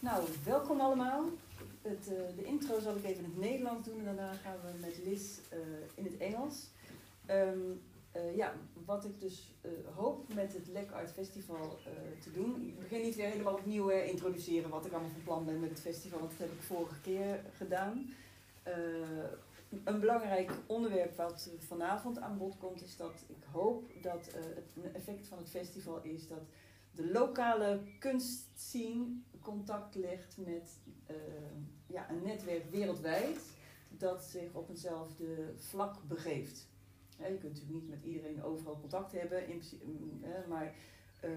Nou, welkom allemaal. Het, eh, de intro zal ik even in het Nederlands doen en daarna gaan we met Liz eh, in het Engels. Ehm, eh, ja, wat ik dus hoop met het Lek Art Festival te doen. Ik begin niet weer helemaal opnieuw eh, introduceren wat ik allemaal van plan ben met het festival, want dat heb ik vorige keer gedaan. Een belangrijk onderwerp wat vanavond aan bod komt, is dat ik hoop dat het een effect van het festival is dat de lokale kunstscene contact legt met eh, ja, een netwerk wereldwijd dat zich op eenzelfde vlak begeeft. Je kunt natuurlijk niet met iedereen overal contact hebben, in, mm, hè, maar eh,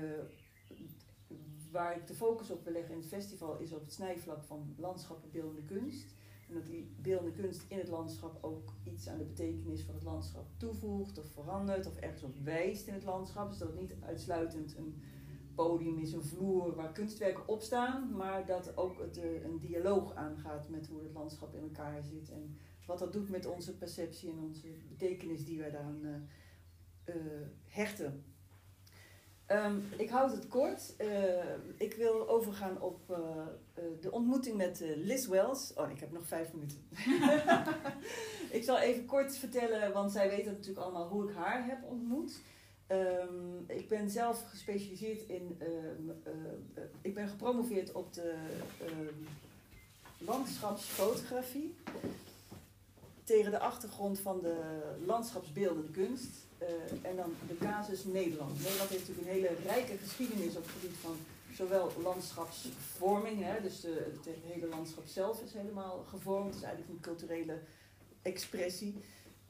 waar ik de focus op wil leggen in het festival is op het snijvlak van landschap en beeldende kunst. En dat die beeldende kunst in het landschap ook iets aan de betekenis van het landschap toevoegt of verandert of ergens op wijst in het landschap. Dus dat het niet uitsluitend een podium is, een vloer waar kunstwerken op staan, maar dat ook eh, een dialoog aangaat met hoe het landschap in elkaar zit en wat dat doet met onze perceptie en onze betekenis die wij daaraan eh, hechten. Ehm, ik houd het kort. Ik wil overgaan op de ontmoeting met Liz Wells. Oh, ik heb nog vijf minuten. ik zal even kort vertellen, want zij weten natuurlijk allemaal hoe ik haar heb ontmoet. Ehm, ik ben zelf gespecialiseerd in. ehm, eh, ik ben gepromoveerd op de ehm, landschapsfotografie. Tegen de achtergrond van de landschapsbeeldende kunst. Eh, en dan de casus Nederland. Nederland heeft natuurlijk een hele rijke geschiedenis op het gebied van zowel landschapsvorming, hè, dus de, het hele landschap zelf is helemaal gevormd. Is eigenlijk een culturele expressie.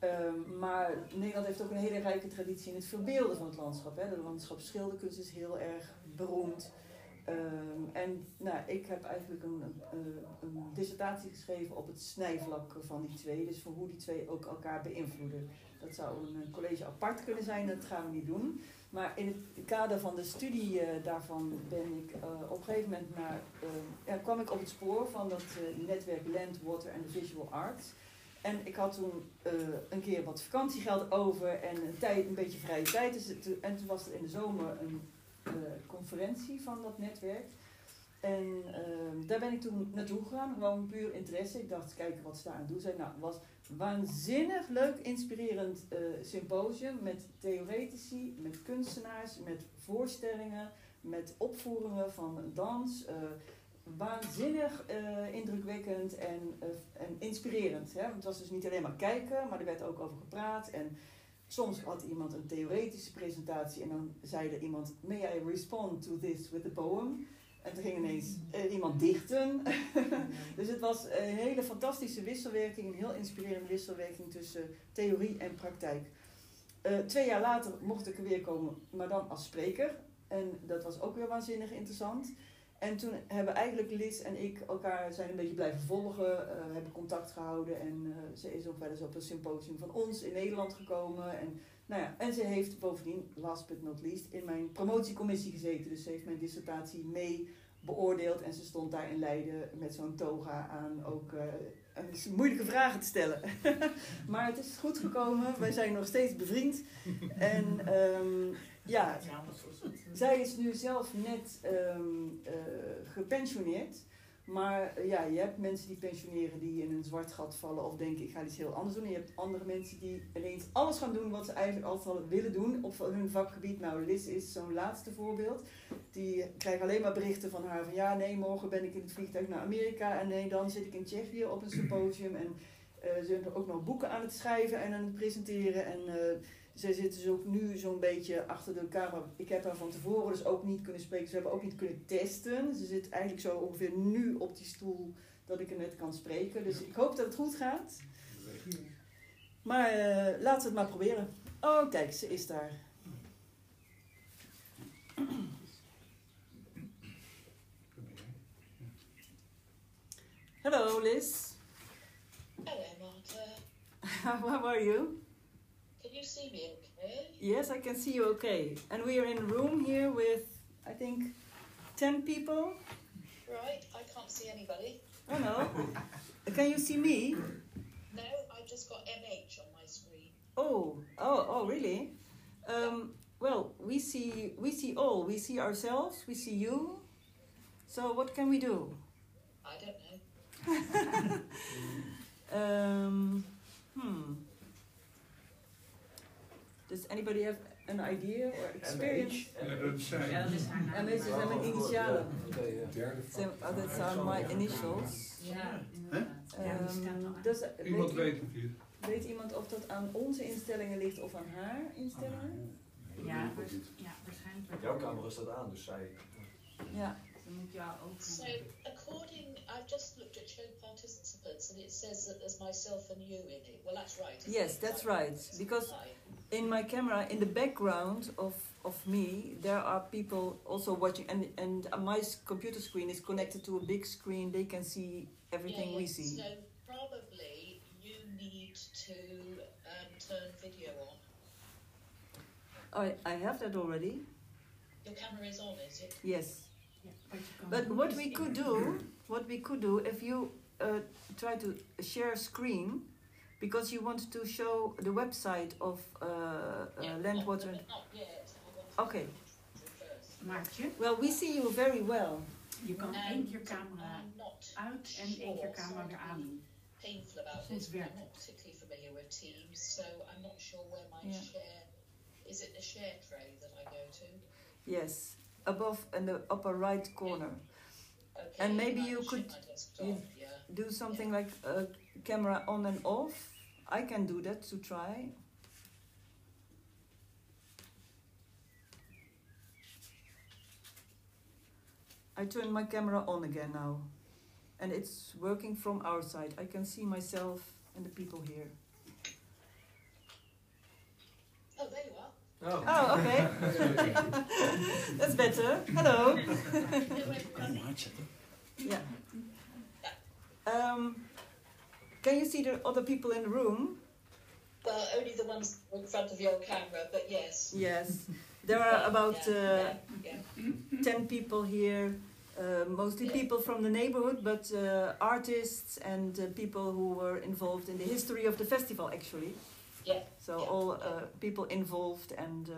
Ehm, maar Nederland heeft ook een hele rijke traditie in het verbeelden van het landschap. Hè. De landschapsschilderkunst is heel erg beroemd. Ehm, en nou, ik heb eigenlijk een, een, dissertatie geschreven op het snijvlak van die twee. Dus voor hoe die twee ook elkaar beïnvloeden. Dat zou een, college apart kunnen zijn, dat gaan we niet doen. Maar in het kader van de studie eh, daarvan ben ik eh, op een gegeven moment naar, eh, ja, kwam ik op het spoor van dat eh, netwerk Land, Water and Visual Arts. En ik had toen eh, een keer wat vakantiegeld over en een, tijd, een beetje vrije tijd. Dus en toen was er in de zomer een eh, conferentie van dat netwerk. En ehm, daar ben ik toen naartoe gegaan, gewoon puur interesse. Ik dacht, kijken wat ze daar aan doen zijn. Nou, het was waanzinnig leuk, inspirerend eh, symposium met theoretici, met kunstenaars, met voorstellingen, met opvoeringen van dans. Waanzinnig eh, indrukwekkend en, eh, en inspirerend. Hè? Want het was dus niet alleen maar kijken, maar er werd ook over gepraat. En soms had iemand een theoretische presentatie en dan zei er iemand: May I respond to this with a poem? En toen ging ineens eh, iemand dichten. dus het was een hele fantastische wisselwerking, een heel inspirerende wisselwerking tussen theorie en praktijk. Twee jaar later mocht ik er weer komen, maar dan als spreker. En dat was ook weer waanzinnig interessant. En toen hebben eigenlijk Liz en ik elkaar zijn een beetje blijven volgen, eh, hebben contact gehouden. En eh, ze is ook wel eens op een symposium van ons in Nederland gekomen. En, nou ja, en ze heeft bovendien, last but not least, in mijn promotiecommissie gezeten. Dus ze heeft mijn dissertatie mee beoordeeld. En ze stond daar in Leiden met zo'n toga aan ook eh, moeilijke vragen te stellen. maar het is goed gekomen. Wij zijn nog steeds bevriend. En ehm, ja, zij is nu zelf net ehm, eh, gepensioneerd. Maar eh, ja, je hebt mensen die pensioneren die in een zwart gat vallen of denken ik ga iets heel anders doen. En je hebt andere mensen die ineens alles gaan doen wat ze eigenlijk altijd al willen doen op hun vakgebied. Nou, Liz is zo'n laatste voorbeeld. Die krijgt alleen maar berichten van haar van ja, nee, morgen ben ik in het vliegtuig naar Amerika en nee, dan zit ik in Tsjechië op een symposium. En eh, ze zijn ook nog boeken aan het schrijven en aan het presenteren. En zij zit dus ook nu zo'n beetje achter de camera. Ik heb haar van tevoren dus ook niet kunnen spreken. Ze hebben ook niet kunnen testen. Ze zit eigenlijk zo ongeveer nu op die stoel dat ik er net kan spreken. Dus ik hoop dat het goed gaat. Maar eh, laten we het maar proberen. Oh, kijk, ze is daar. Hello, Liz. Hello, Marta. How are you? Can you see me okay? Yes, I can see you okay. And we are in a room here with, I think, 10 people. Right, I can't see anybody. Oh no. Can you see me? No, I've just got MH on my screen. Oh, oh, oh, really? Um, well, we see, we see all. We see ourselves. We see you. So what can we do? I don't know. Um, hmm. Does anybody have an idea or experience? Ja, dat zijn. Ja, dat is mijn initialen. Ja. Oh, dat zijn my initials. Ja. Ja, aan. does, Iemand weet, het hier. weet iemand of dat aan onze instellingen ligt of aan haar instellingen? Ja, waars- ja, waarschijnlijk. Jouw camera staat aan, dus zij. Ja. Dan moet jou ook. So, according, I've just looked at show participants and it says that there's myself and you in it. Well, that's right. Yes, it? that's Right. right. Because in my camera, in the background of, of me, there are people also watching, and, and my computer screen is connected to a big screen. They can see everything yeah, we see. So, probably you need to um, turn video on. I, I have that already. Your camera is on, is it? Yes. Ja, wat je kan But what we could do, what we could do, if you uh, try to share screen, because you want to show the website of uh, uh, Yeah, Land, Water. Not, not yet. I want to Okay. do first. Maartje, Well, we see you very well. je kan And één keer camera I'm not uit en één keer camera weer aan doen. painful about this. I'm not particularly familiar with Teams, so I'm not sure where my Yeah. share. Is it the share tray that I go to? Yes, above in the upper right corner. Okay. And maybe you could- desktop, you- yeah. Do something like a camera on and off. I can do that to try. I turn my camera on again now. And it's working from our side. I can see myself and the people here. Oh, there. Oh. Oh, okay. That's better. Hello. Hello. Yeah. Um, can you see the other people in the room? Well, only the ones in front of your camera, but yes. Yes. There are about yeah, uh, yeah, yeah. 10 people here, uh, mostly Yeah. people from the neighborhood, but uh, artists and uh, people who were involved in the history of the festival actually. Yeah, So yeah, all yeah. uh, people involved and uh,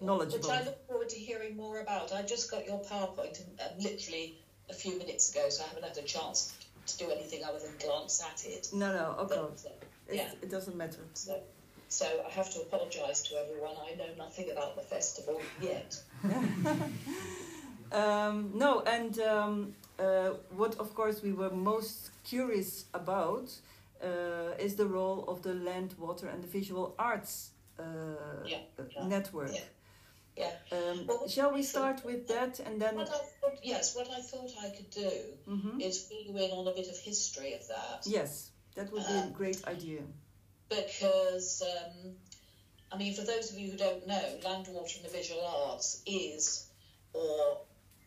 Which. I look forward to hearing more about. I just got your PowerPoint um, literally a few minutes ago, so I haven't had a chance to do anything other than glance at it. No, no. But, uh, It, yeah. it doesn't matter. So, so I have to apologise to everyone. I know nothing about the festival yet. Um, no, and um, uh, what of course we were most curious about is the role of the land, water, and the visual arts uh, Yeah, uh, yeah, network. yeah. Yeah. Um, Well, shall we start with that and then? What thought, yes, what I thought I could do Mhm. is fill you in on a bit of history of that. Yes, that would be a Um, great idea. because um, I mean, for those of you who don't know, Land, Water, and the Visual Arts is or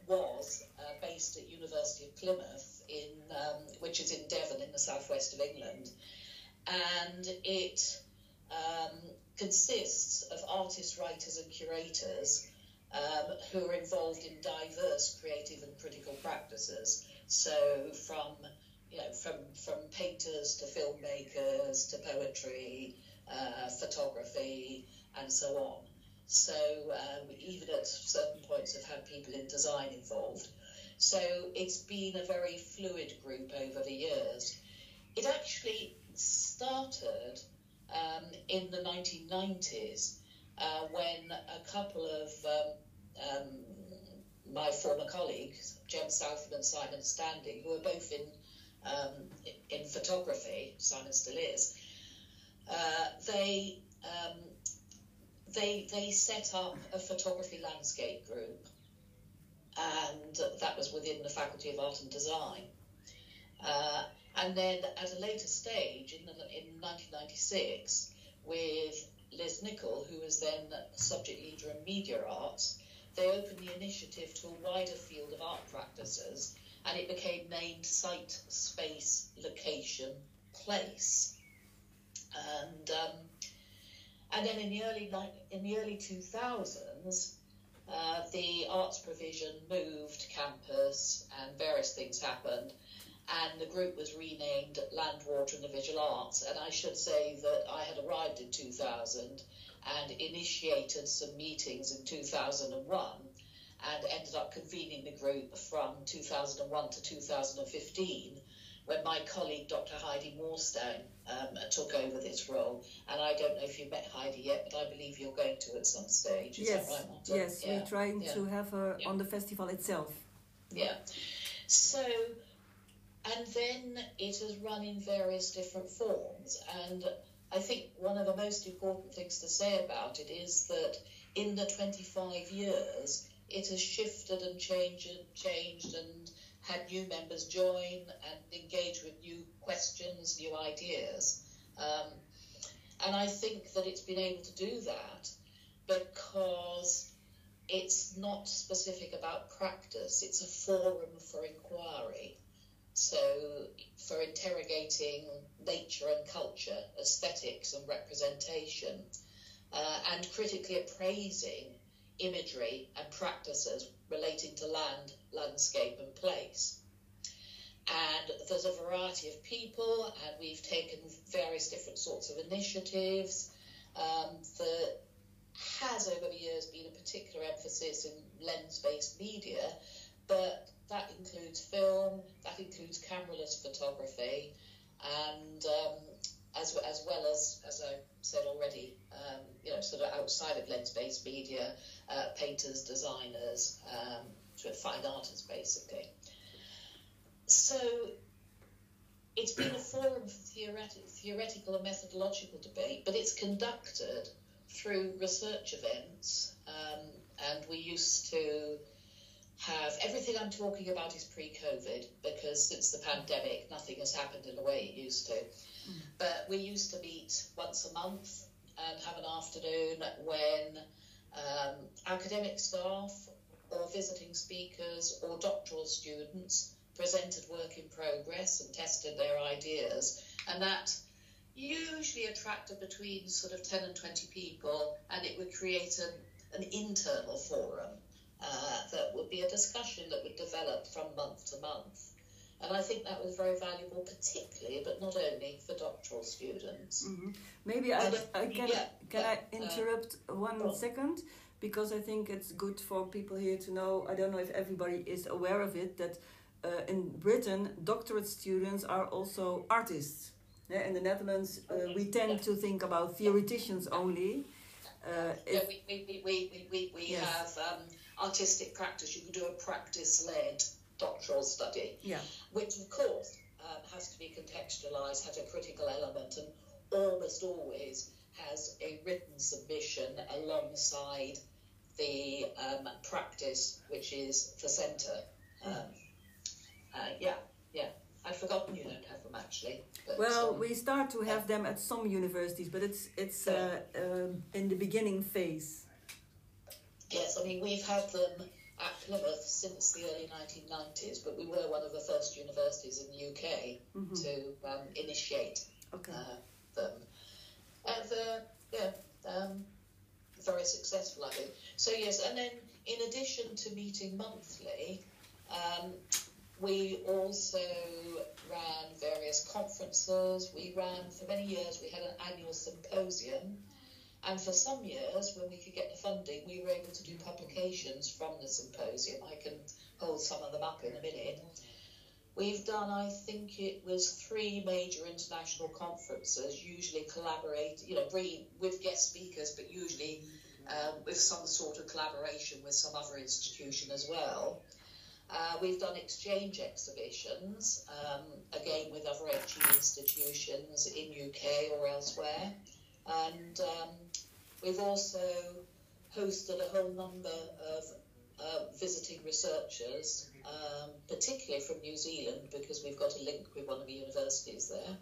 was uh, based at University of Plymouth, in um, which is in Devon in the southwest of England, and it um, consists of artists, writers, and curators um, who are involved in diverse creative and critical practices. So from you know, from from painters to filmmakers to poetry, uh, photography, and so on. So um, even at certain points, have had people in design involved. So it's been a very fluid group over the years. It actually started um, in the 1990s uh, when a couple of um, um, my former colleagues, Jem Southam and Simon Standing, who are both in um, in photography, Simon still is, uh, they um, they they set up a photography landscape group, and that was within the Faculty of Art and Design. Uh, and then at a later stage, in, the, in 1996, with Liz Nichol, who was then subject leader in media arts, they opened the initiative to a wider field of art practices, and it became named Site, Space, Location, Place. And um, and then in the early in the early 2000s, uh, the arts provision moved campus, and various things happened, and the group was renamed Land, Water, and the Visual Arts. And I should say that I had arrived in 2000 and initiated some meetings in 2001, and ended up convening the group from 2001 to 2015 when my colleague Dr. Heidi Morstang um, took over this role. And I don't know if you've met Heidi yet, but I believe you're going to at some stage. Is yes, right, yes, yeah. we're trying yeah. to have her yeah. on the festival itself. Yeah. So, and then it has run in various different forms. And I think one of the most important things to say about it is that in the 25 years, it has shifted and changed and changed and had new members join and engage with new questions, new ideas. Um, and I think that it's been able to do that because it's not specific about practice, it's a forum for inquiry. So, for interrogating nature and culture, aesthetics and representation, uh, and critically appraising imagery and practices relating to land, landscape, and place. And there's a variety of people, and we've taken various different sorts of initiatives. Um, that has over the years been a particular emphasis in lens based media, but that includes film, that includes cameraless photography, and um, as, as well as, as I said already, um, you know, sort of outside of lens-based media, uh, painters, designers, um, sort of fine artists, basically. So it's been a forum for theoretic, theoretical and methodological debate, but it's conducted through research events, um, and we used to have everything I'm talking about is pre-COVID because since the pandemic, nothing has happened in the way it used to. But we used to meet once a month and have an afternoon when um, academic staff or visiting speakers or doctoral students presented work in progress and tested their ideas. And that usually attracted between sort of 10 and 20 people, and it would create an, an internal forum uh, that would be a discussion that would develop from month to month. And I think that was very valuable, particularly, but not only for doctoral students. Mm-hmm. Maybe I, I can, yeah, can I interrupt uh, one second? Because I think it's good for people here to know. I don't know if everybody is aware of it that uh, in Britain, doctorate students are also artists. Yeah, in the Netherlands, uh, we tend yeah. to think about theoreticians only. Uh, yeah, we, we, we, we, we, we yes. have um, artistic practice. You can do a practice led doctoral study, yeah. which of course um, has to be contextualised, has a critical element, and almost always has a written submission alongside the um, practice, which is the centre. Um, uh, yeah, yeah. I've forgotten you don't have them actually. Well, um, we start to have yeah. them at some universities, but it's it's uh, um, in the beginning phase. Yes, I mean we've had them at Plymouth since the early 1990s, but we were one of the first universities in the UK mm-hmm. to um, initiate okay. uh, them. And uh, yeah, um, very successful, I think. So, yes, and then in addition to meeting monthly, um, we also ran various conferences. We ran, for many years, we had an annual symposium and for some years, when we could get the funding, we were able to do publications from the symposium. I can hold some of them up in a minute. We've done, I think it was three major international conferences, usually collaborate, you know, with guest speakers, but usually um, with some sort of collaboration with some other institution as well. Uh, we've done exchange exhibitions, um, again with other HE institutions in UK or elsewhere. And um, we've also hosted a whole number of uh, visiting researchers, um, particularly from New Zealand, because we've got a link with one of the universities there,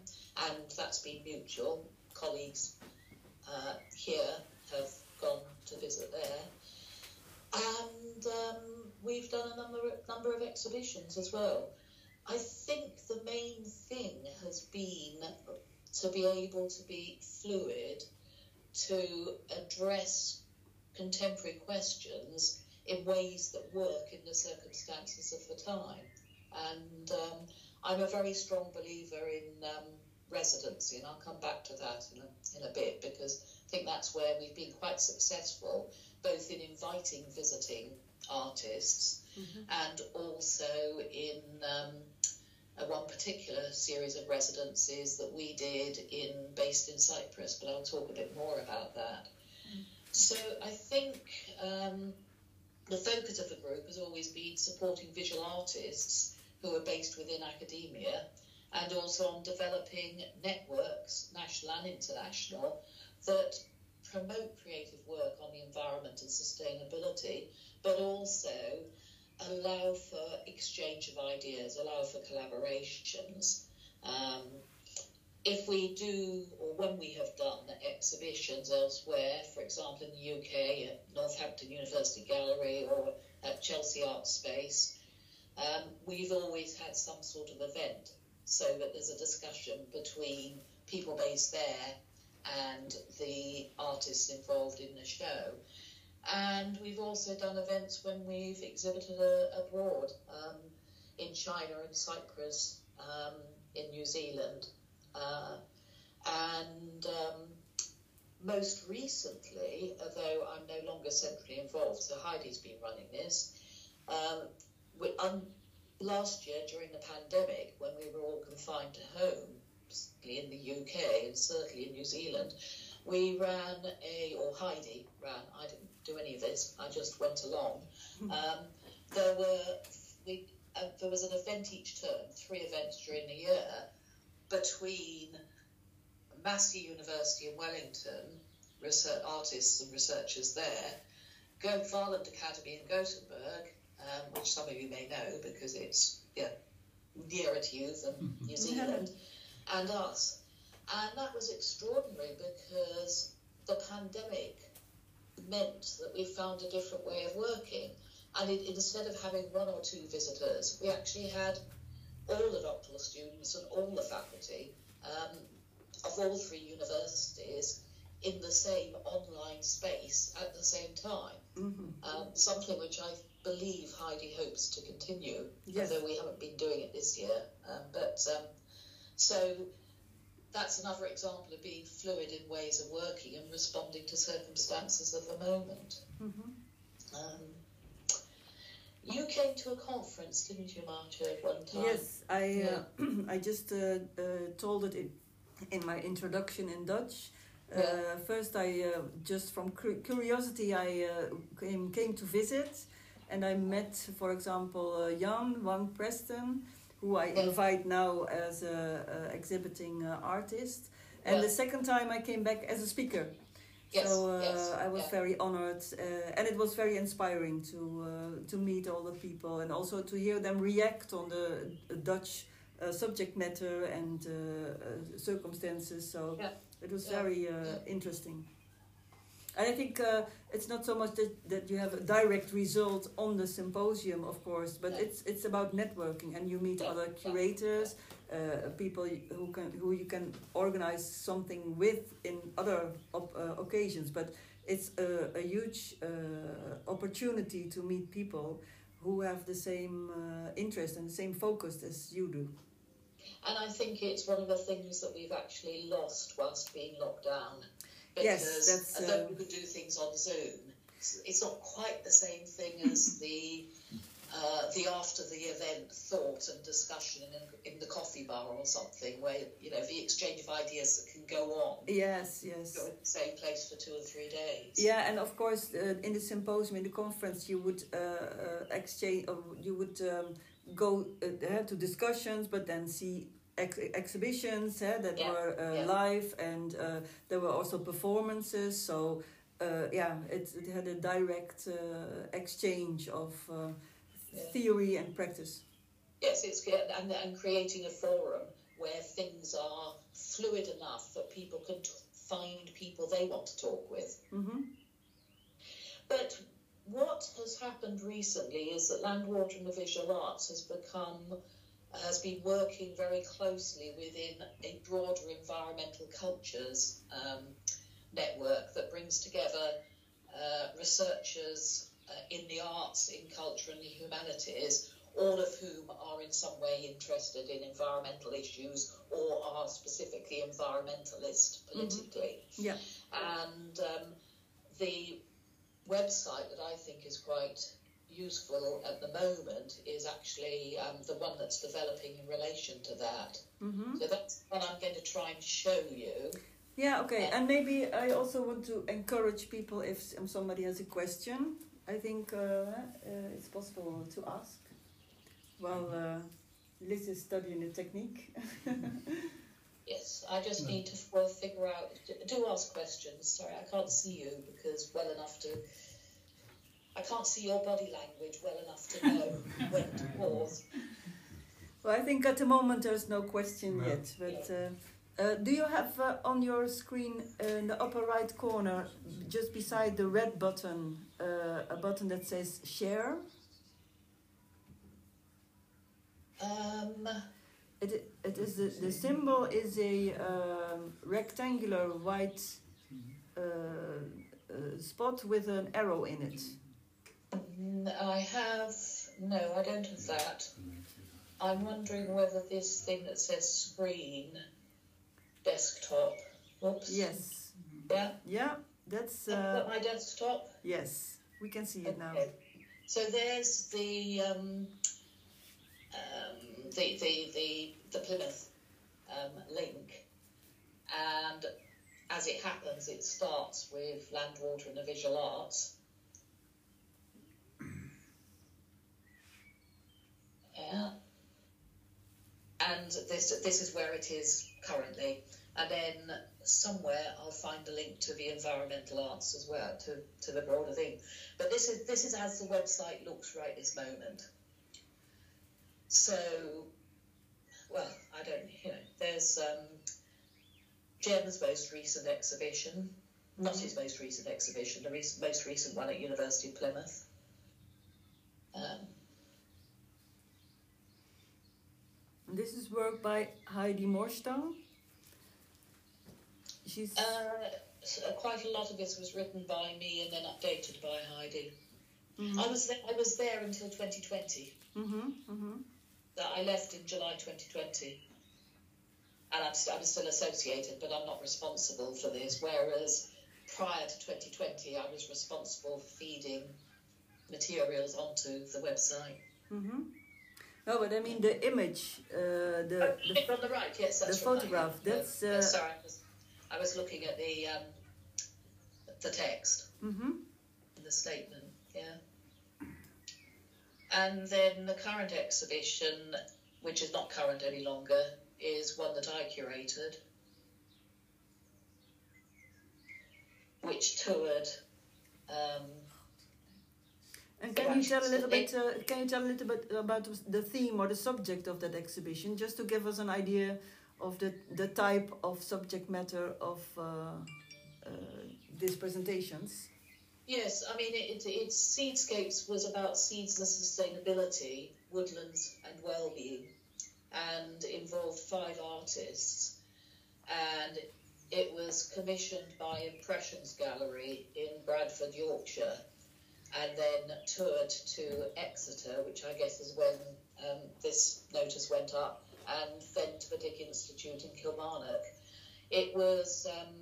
and that's been mutual. Colleagues uh, here have gone to visit there. And um, we've done a number number of exhibitions as well. I think the main thing has been to be able to be fluid, to address contemporary questions in ways that work in the circumstances of the time. And um, I'm a very strong believer in um, residency, and I'll come back to that in a, in a bit because I think that's where we've been quite successful, both in inviting visiting artists, mm-hmm. and also in um, one particular series of residencies that we did in based in Cyprus. But I'll talk a bit more about that. So I think. Um, the focus of the group has always been supporting visual artists who are based within academia and also on developing networks, national and international, that promote creative work on the environment and sustainability, but also allow for exchange of ideas, allow for collaborations. Um, if we do, or when we have done exhibitions elsewhere, for example in the UK at Northampton University Gallery or at Chelsea Art Space, um, we've always had some sort of event so that there's a discussion between people based there and the artists involved in the show. And we've also done events when we've exhibited abroad um, in China in Cyprus, um, in New Zealand. Uh, and um, most recently, although I'm no longer centrally involved, so Heidi's been running this, um, un- last year during the pandemic, when we were all confined to home, in the UK and certainly in New Zealand, we ran a, or Heidi ran, I didn't do any of this, I just went along. Hmm. Um, there were, we, uh, there was an event each term, three events during the year, between Massey University in Wellington, research, artists and researchers there, Valand Academy in Gothenburg, um, which some of you may know because it's yeah, nearer to you than mm-hmm. New Zealand, and us. And that was extraordinary because the pandemic meant that we found a different way of working. And it, instead of having one or two visitors, we actually had all the doctoral students and all the faculty um, of all three universities in the same online space at the same time. Mm-hmm. Um, something which I believe Heidi hopes to continue, yes. although we haven't been doing it this year. Um, but um, so that's another example of being fluid in ways of working and responding to circumstances of the moment. Mm-hmm. Um, you came to a conference, didn't you, Marta, at one time? Yes, I yeah. uh, I just uh, uh, told it in, in my introduction in Dutch. Yeah. Uh, first, I uh, just from curiosity, I uh, came came to visit, and I met, for example, Jan Van Preston, who I invite now as a, a exhibiting artist. And the second time, I came back as a speaker. Yes, so uh, yes, I was yeah. very honored, uh, and it was very inspiring to uh, to meet all the people and also to hear them react on the Dutch uh, subject matter and uh, uh, circumstances. So yeah. it was yeah. very interesting. And I think it's not so much that, that you have a direct result on the symposium, of course, but it's it's about networking and you meet other curators uh, people who can who you can organize something with in other op, uh, occasions. But it's a, a huge uh, opportunity to meet people who have the same uh, interest and the same focus as you do. And I think it's one of the things that we've actually lost whilst being locked down because yes, that's, although we could do things on Zoom it's not quite the same thing as the uh, the after the event thought and discussion in, in the coffee bar or something, where you know the exchange of ideas that can go on. Yes, yes. Go in the same place for two or three days. Yeah, and of course, uh, in the symposium, in the conference, you would uh, uh exchange, or you would um, go uh, to discussions, but then see ex- exhibitions that yeah. were uh, yeah. live, and uh, there were also performances. So uh, yeah, it, it had a direct uh, exchange of uh, theory and practice. Yes, it's and, and creating a forum where things are fluid enough that people can t- find people they want to talk with. Mm-hmm. But what has happened recently is that Land, Water and the Visual Arts has become has been working very closely within a broader environmental cultures um, network that brings together uh, researchers uh, in the arts, in culture, and the humanities, all of whom are in some way interested in environmental issues or are specifically environmentalist mm-hmm. politically. Mm-hmm. Yeah. And um, the website that I think is quite useful at the moment is actually um, the one that's developing in relation to that. Mm-hmm. So that's what I'm going to try and show you. Yeah, okay. And maybe I also want to encourage people if somebody has a question. I think uh, uh, it's possible to ask while uh, Liz is studying the technique. Yes, I just need to f- figure out. Do ask questions. Sorry, I can't see you because well enough to. I can't see your body language well enough to know when to pause. well, I think at the moment there's no question No. yet. But uh, uh, do you have uh, on your screen uh, in the upper right corner, just beside the red button, uh, a button that says share? Um, It, it is the, the symbol is a um, rectangular white uh, uh, spot with an arrow in it. N- I have no, I don't have that. I'm wondering whether this thing that says screen, desktop. Whoops. Yes. Yeah. Yeah, that's I've uh, got my desktop. yes. We can see it now. Okay. So there's the um, um, the, the the the Plymouth um, link, and as it happens, it starts with land, water, and the visual arts. Yeah. And this this is where it is currently, and then somewhere I'll find a link to the environmental arts as well, to, to the broader thing. But this is this is as the website looks right this moment. So, well, I don't, you know, there's um, Jem's most recent exhibition, not his most recent exhibition, the most recent one at University of Plymouth. Um, This is work by Heidi Morstang. She's uh, s- uh, quite a lot of this was written by me and then updated by Heidi. Mhm. I was there, I was there until 2020. Mhm, mhm. that I left in July 2020. And I'm, I'm still associated, but I'm not responsible for this. Whereas prior to 2020, I was responsible for feeding materials onto the website. Mhm. No, but I mean the image, uh, the, Oh, the on the right, yes, that's the photograph, Yeah, that's, uh, sorry, I was, I was looking at the um, the text. mhm. the statement, yeah. And then the current exhibition, which is not current any longer, is one that I curated, which toured. Um, And can you tell a little bit? Uh, can you tell a little bit about the theme or the subject of that exhibition, just to give us an idea of the the type of subject matter of uh, uh, these presentations? yes, I mean, it, it, it's Seedscapes was about seeds and sustainability, woodlands and well-being, and involved five artists. And it was commissioned by Impressions Gallery in Bradford, Yorkshire, and then toured to Exeter, which I guess is when um, this notice went up, and then to the Dick Institute in Kilmarnock. It was um,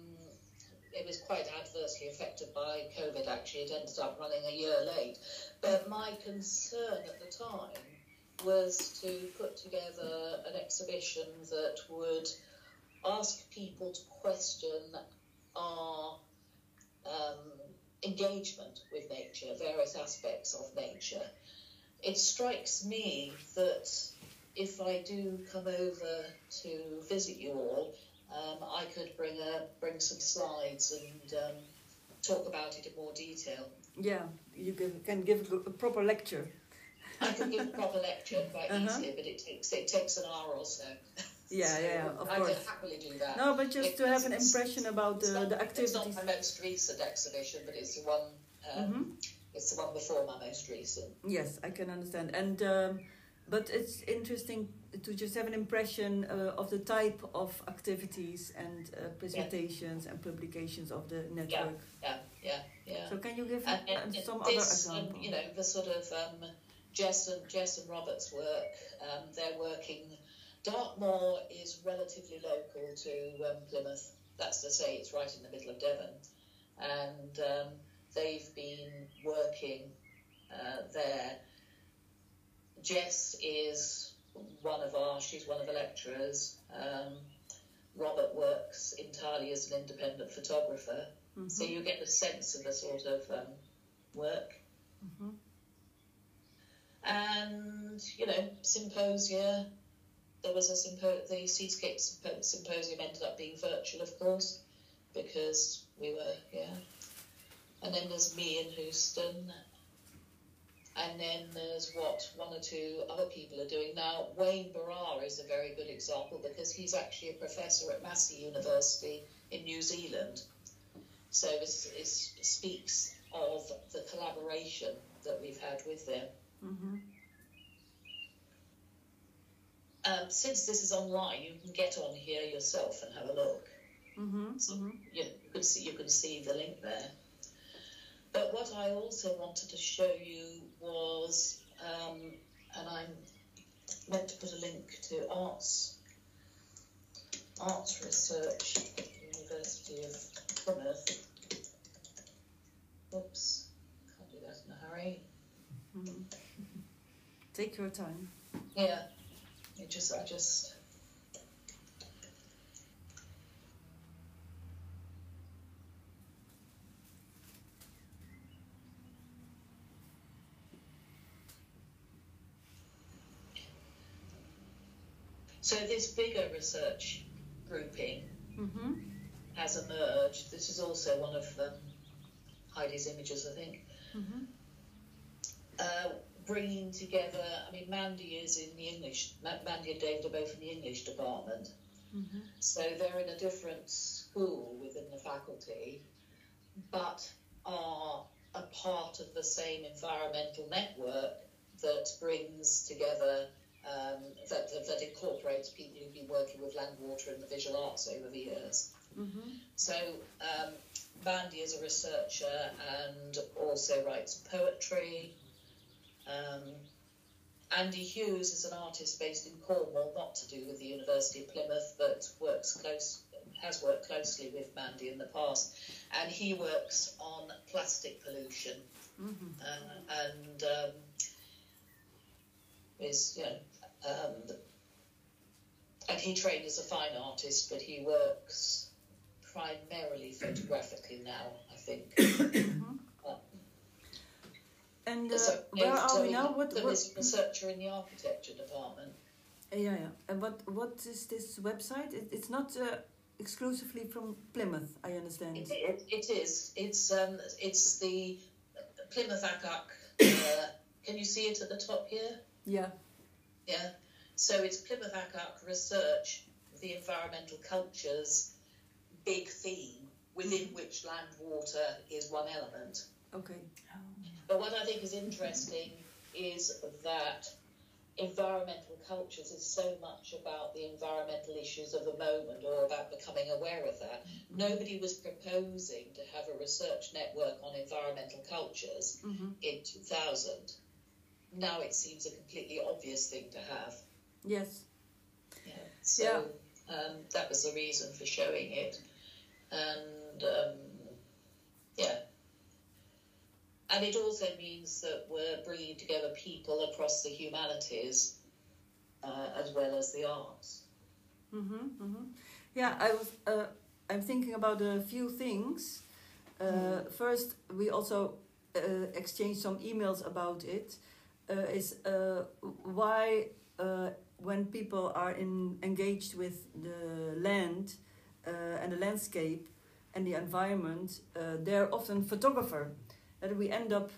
it was quite adversely affected by COVID. Actually, it ended up running a year late. But my concern at the time was to put together an exhibition that would ask people to question our um, engagement with nature, various aspects of nature. It strikes me that if I do come over to visit you all, um, I could bring a bring some slides and um, talk about it in more detail. Yeah, you can, can give a proper lecture. I could give a proper lecture quite Uh-huh. easily, but it takes it takes an hour or so. Yeah, yeah, yeah, of I course. could happily do that. No, but just It- to have an impression about the, not, the it's not my most recent exhibition, but it's the one. Um, Mhm. It's the one before my most recent. Yes, I can understand. And um, but it's interesting to just have an impression uh, of the type of activities and uh, presentations and publications of the network. Yeah, yeah, yeah. So can you give and, uh, and some other this, um, example? you know, the sort of um, Jess and Jess and Robert's work. Um, they're working. Dartmoor is relatively local to um, Plymouth. That's to say, it's right in the middle of Devon, and um, they've been working uh, there. Jess is one of our, she's one of the lecturers. Um, Robert works entirely as an independent photographer. Mm-hmm. So you get the sense of the sort of um, work. Mm-hmm. And, you know, symposia. There was a sympo- the Seascape symposium ended up being virtual, of course, because we were, yeah. And then there's me in Houston. And then there's what one or two other people are doing. Now, Wayne Barrar is a very good example because he's actually a professor at Massey University in New Zealand. So it speaks of the collaboration that we've had with them. Mm-hmm. Um, since this is online, you can get on here yourself and have a look. Mm-hmm. So mm-hmm. You, you, can see you can see the link there. But what I also wanted to show you was, um, and I'm meant to put a link to arts arts research, University of Plymouth. Oops, can't do that in a hurry. Mm-hmm. Take your time. Yeah, it just I just. So this bigger research grouping mm-hmm. has emerged. This is also one of. Heidi's images, I think. Mm-hmm. Uh, bringing together, I mean, Mandy is in the English, Mandy and David are both in the English department. Mm-hmm. So they're in a different school within the faculty, but are a part of the same environmental network that brings together, um, that, that, incorporates people who've been working with land, water, and the visual arts over the years. Mm-hmm. So um, Mandy is a researcher and also writes poetry. Um, Andy Hughes is an artist based in Cornwall, not to do with the University of Plymouth, but works close has worked closely with Mandy in the past, and he works on plastic pollution, mm-hmm. uh, and um, is you know, um, and he trained as a fine artist, but he works primarily photographically now, I think. And uh, so, where are so we now? What, what researcher in the architecture department? Yeah, yeah. And what what is this website? It, it's not uh, exclusively from Plymouth, I understand. It, it, it is. It's um, it's the Plymouth ACUC. Uh, can you see it at the top here? Yeah. Yeah. So it's Plymouth ACUC research the environmental cultures big theme within mm. which land water is one element. Okay. But what I think is interesting is that environmental cultures is so much about the environmental issues of the moment or about becoming aware of that. Nobody was proposing to have a research network on environmental cultures mm-hmm. in 2000. Now it seems a completely obvious thing to have. Yes. Yeah. So yeah. Um, that was the reason for showing it and um, yeah. And it also means that we're bringing together people across the humanities uh, as well as the arts. Mm-hmm, mm-hmm. Yeah, I was. Uh, I'm thinking about a few things. Uh, mm. First, we also uh, exchanged some emails about it. Uh, is uh, why when people are in, engaged with the land uh, and the landscape and the environment, uh, they're often photographer. That we end up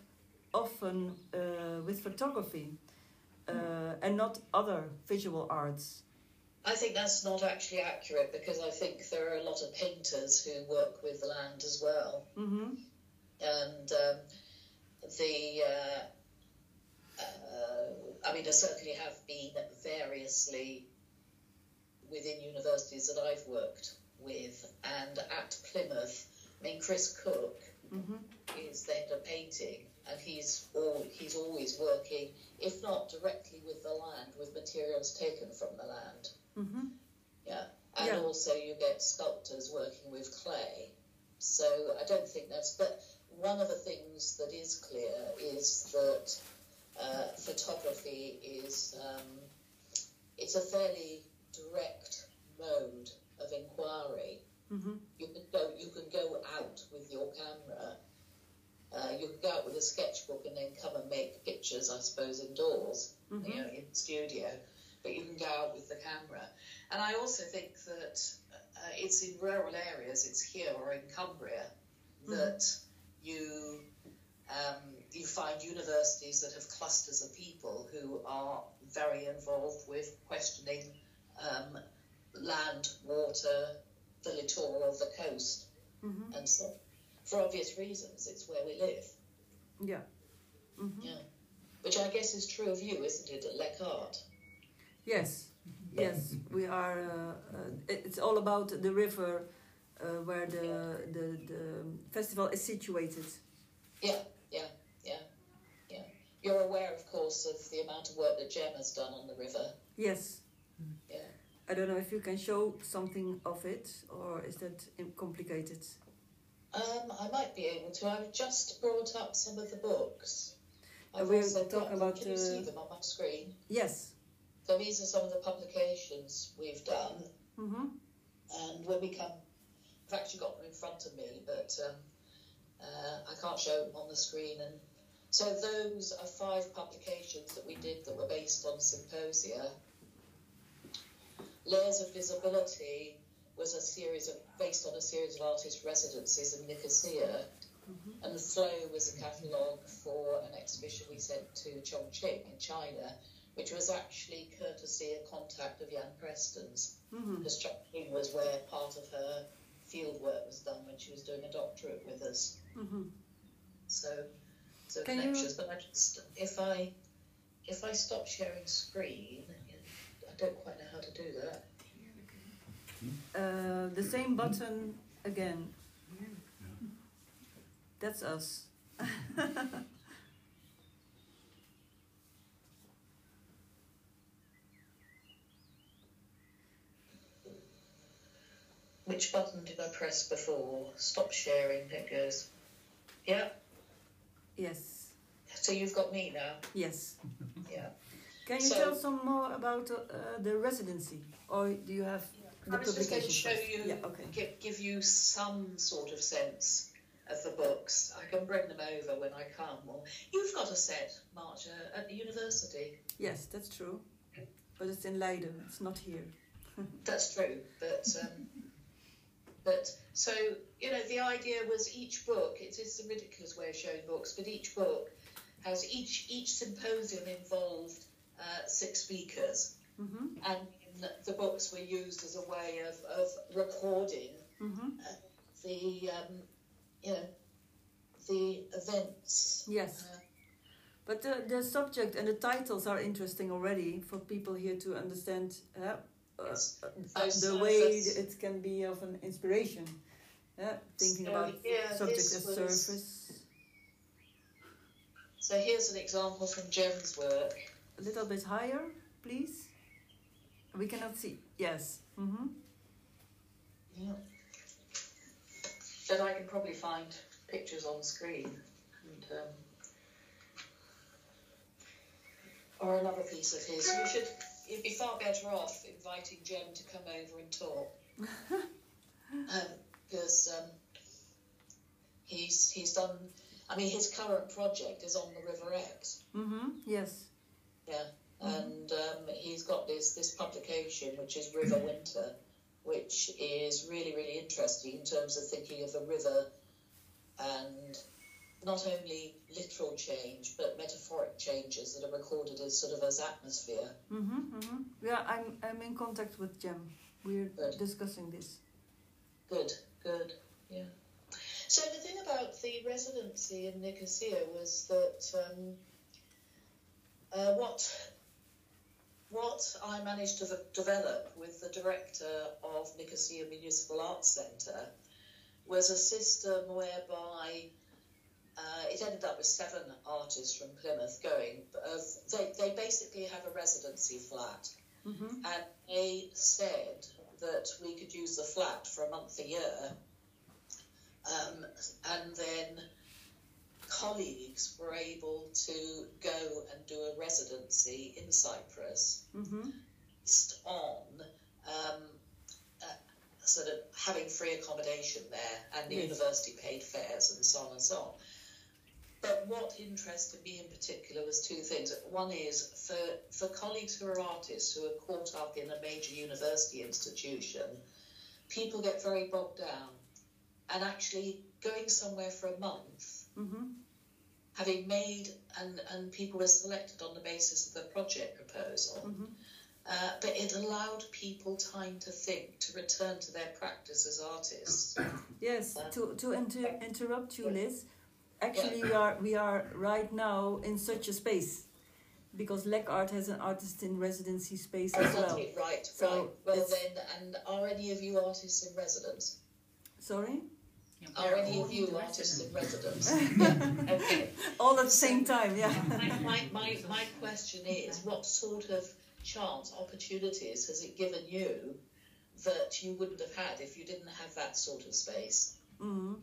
often uh, with photography and not other visual arts. I think that's not actually accurate because I think there are a lot of painters who work with the land as well. Mm-hmm. And um, the, uh, uh, I mean, there certainly have been variously within universities that I've worked with, and at Plymouth, I mean, Chris Cook mm-hmm. Is head of painting, and he's all, he's always working, if not directly with the land, with materials taken from the land. Mm-hmm. Yeah, and yeah. also you get sculptors working with clay. So I don't think that's. But one of the things that is clear is that uh, photography is um, it's a fairly direct mode of inquiry. Mm-hmm. You can go you can go out with your camera. Uh, you can go out with a sketchbook and then come and I suppose, indoors, Mm-hmm. you know, in studio. But you can go out with the camera. And I also think that uh, it's in rural areas, it's here or in Cumbria, that you um, you find universities that have clusters of people who are very involved with questioning um, land, water, the littoral, the coast, Mm-hmm. and so for obvious reasons, it's where we live. Yeah. Mm-hmm. Yeah. Which I guess is true of you, isn't it, at LekArt? Yes, yes, we are. Uh, uh, it's all about the river uh, where the, the the festival is situated. Yeah, yeah, yeah, yeah. You're aware, of course, of the amount of work that Jem has done on the river. Yes. Yeah. I don't know if you can show something of it, or is that complicated? Um, I might be able to. I've just brought up some of the books. Uh, I've we're also them. about, Can you uh, see them on my screen? Yes. So these are some of the publications we've done, Mm-hmm. and when we come, I've actually got them in front of me, but um, uh, I can't show them on the screen. And so those are five publications that we did that were based on symposia. Layers of Visibility was a series of based on a series of artist residencies in Nicosia, and the Flow was a catalogue for an exhibition we sent to Chongqing in China, which was actually courtesy and contact of Jan Preston's, Mm-hmm. because Chongqing was where part of her field work was done when she was doing a doctorate with us. Mm-hmm. So, so Can you- connections. But I just if I if I stop sharing screen, I don't quite know how to do that. Uh, the same button again. That's us. Which button did I press before? Stop sharing. It goes. Yeah. Yes. So you've got me now. Yes. Yeah. Can you So- tell some more about uh, the residency, or do you have the I was just going to show first? you, Yeah. Okay. give, give you some sort of sense of the books. I can bring them over when I come. Or you've got a set, Maartje, at the university. Yes, that's true. But it's in Leiden. It's not here. That's true, but um, but so you know the idea was each book. It is a ridiculous way of showing books, but each book has each each symposium involved uh, six speakers, Mm-hmm. and the books were used as a way of, of recording Mm-hmm. the um, you know the events. Yes. Uh, But the, the subject and the titles are interesting already for people here to understand uh, uh, Yes. uh, the way it can be of an inspiration. Yeah, thinking So, about yeah, subject as was- surface. So here's an example from Jem's work. A little bit higher, please. We cannot see. Yes. Mm-hmm. Yeah. But I can probably find pictures on screen. And, um, or another piece of his. You should. You'd be far better off inviting Jem to come over and talk. Because um, he's he's done. I mean, his current project is on the River Exe. Mm-hmm. Yes. Yeah, and um, he's got this this publication which is River Winter, which is really really interesting in terms of thinking of a river and not only literal change but metaphoric changes that are recorded as sort of as atmosphere. Mm-hmm. Mm-hmm. Yeah, I'm I'm in contact with Jem. We're Good. discussing this. Good, good, yeah. So the thing about the residency in Nicosia was that um, uh, what what I managed to v- develop with the director of Nicosia Municipal Arts Centre was a system whereby uh, it ended up with seven artists from Plymouth going. Of, they, they basically have a residency flat Mm-hmm. and they said that we could use the flat for a month a year, um, and then colleagues were able to go and do a residency in Cyprus Mm-hmm. based on um, uh, sort of having free accommodation there and the Yes. university paid fares and so on and so on. But what interested me in particular was two things. One is for, for colleagues who are artists who are caught up in a major university institution, people get very bogged down. And actually going somewhere for a month, Mm-hmm. having made and, and people were selected on the basis of the project proposal, Mm-hmm. uh, but it allowed people time to think, to return to their practice as artists. Yes, to, to inter- interrupt you, Liz. Actually, we are we are right now in such a space because LekArt has an artist in residency space as well. Right, So right. Well then, and are any of you artists in residence? Sorry, Yeah, Are we're any of you the artists in residents. residence? okay. all at the same time. Yeah. My, my, my, my question is, what sort of chance, opportunities has it given you that you wouldn't have had if you didn't have that sort of space? hmm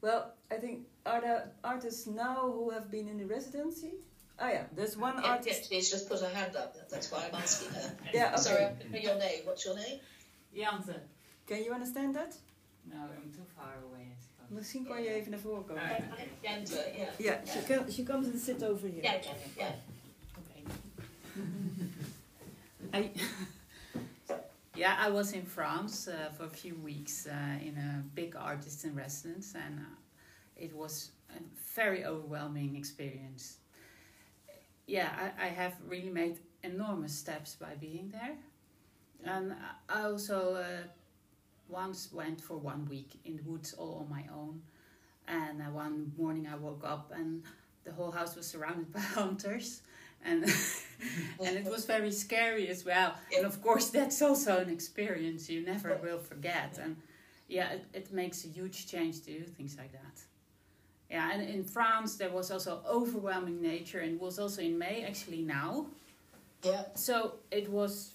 Well, I think are there artists now who have been in the residency? Oh yeah, there's one Yeah, artist. yeah, she's just put her hand up. That's why I'm asking her. Yeah, okay. Sorry, I didn't know your name. What's your name? Jante. Can you understand that? No, I'm too far away, I suppose. Misschien kan je even naar voren komen. Alright. Jente, yeah. Yeah, she, can, she comes and sit over here. Yeah, yeah, yeah. Okay. I, yeah, I was in France uh, for a few weeks uh, in a big artist in residence, and uh, it was a very overwhelming experience. Yeah, I, I have really made enormous steps by being there, and I also uh, once went for one week in the woods all on my own. And uh, one morning I woke up and the whole house was surrounded by hunters, and and it was very scary as well. And of course, that's also an experience you never will forget. And yeah, it, it makes a huge change to do things like that. Yeah, and in France there was also overwhelming nature, and was also in May actually now. Yeah. So it was,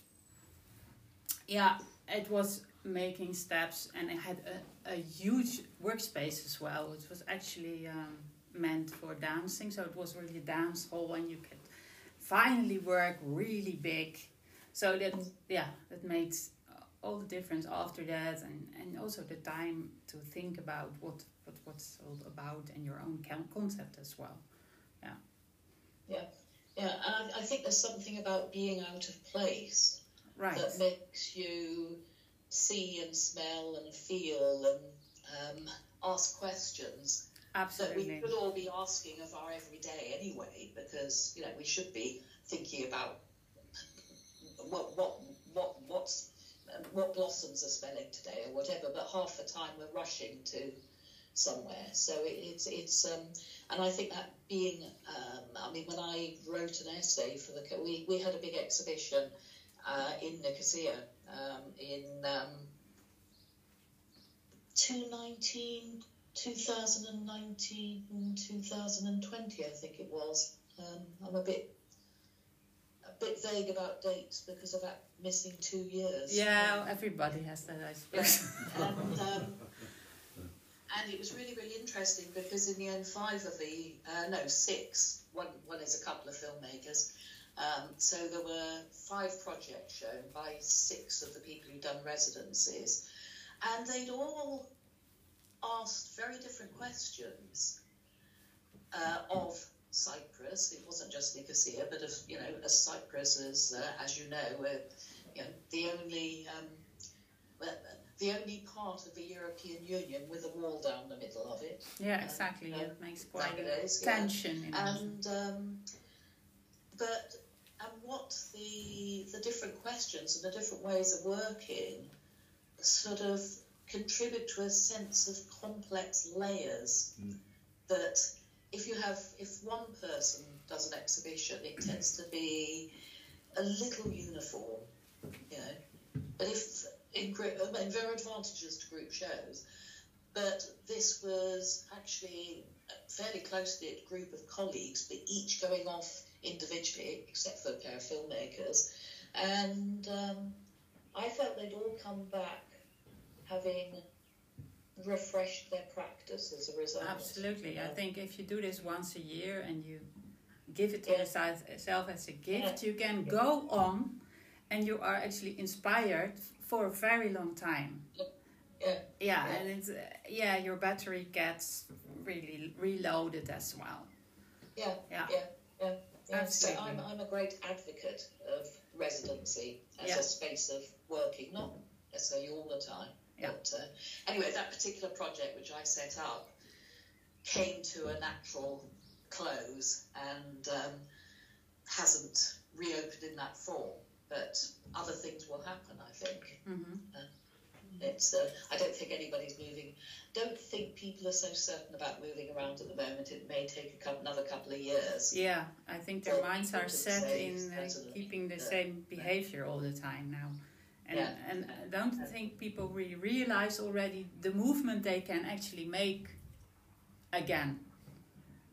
yeah, it was making steps, and it had a, a huge workspace as well. It was actually um, meant for dancing, so it was really a dance hall, and you could finally work really big. So that yeah, that made all the difference after that, and and also the time to think about what what what's all about and your own concept as well. Yeah, and I, I think there's something about being out of place Right. that makes you see and smell and feel and um, ask questions that we Absolutely. should all be asking of our everyday anyway, because you know we should be thinking about what what what what's what blossoms are smelling today or whatever. But half the time we're rushing to somewhere, so it, it's it's um, and I think that being um, I mean when I wrote an essay for the we we had a big exhibition uh, in Nicosia um, in um, 2019 2019 2020 I think it was um, I'm a bit a bit vague about dates because of that missing two years Yeah, everybody has that, I suppose. and um, and it was really really interesting because in the end five of the uh, no six one one is a couple of filmmakers um, so there were five projects shown by six of the people who'd done residencies and they'd all asked very different questions uh, of Cyprus. It wasn't just Nicosia, but of you know, as Cyprus is, uh, as you know, uh, you know, the only um, well, the only part of the European Union with a wall down the middle of it. Yeah, exactly. Um, it makes quite a nowadays, yeah. tension. And um, but and what the the different questions and the different ways of working sort of contribute to a sense of complex layers Mm. that if you have if one person does an exhibition it tends to be a little uniform you know but if in group I mean, there are advantages to group shows but this was actually a fairly close knit group of colleagues but each going off individually except for a pair of filmmakers and um, I felt they'd all come back having refreshed their practice as a result. Absolutely. I think if you do this once a year and you give it to Yeah. yourself as a gift, you can go on and you are actually inspired for a very long time. Yeah. Yeah, Yeah. and it's uh, yeah, your battery gets really reloaded as well. Yeah, Yeah. yeah, yeah. Yeah. So I'm, I'm a great advocate of residency as Yeah. a space of working, not necessarily all the time. Yeah. But uh, anyway, that particular project which I set up came to a natural close and um, hasn't reopened in that form. But other things will happen, I think. hmm It's. Uh, I don't think anybody's moving. Don't think people are so certain about moving around at the moment. It may take a couple, another couple of years. Yeah, I think their minds are set in uh, keeping the uh, same behavior all the time now. And, Yeah. and I don't think people really realize already the movement they can actually make again.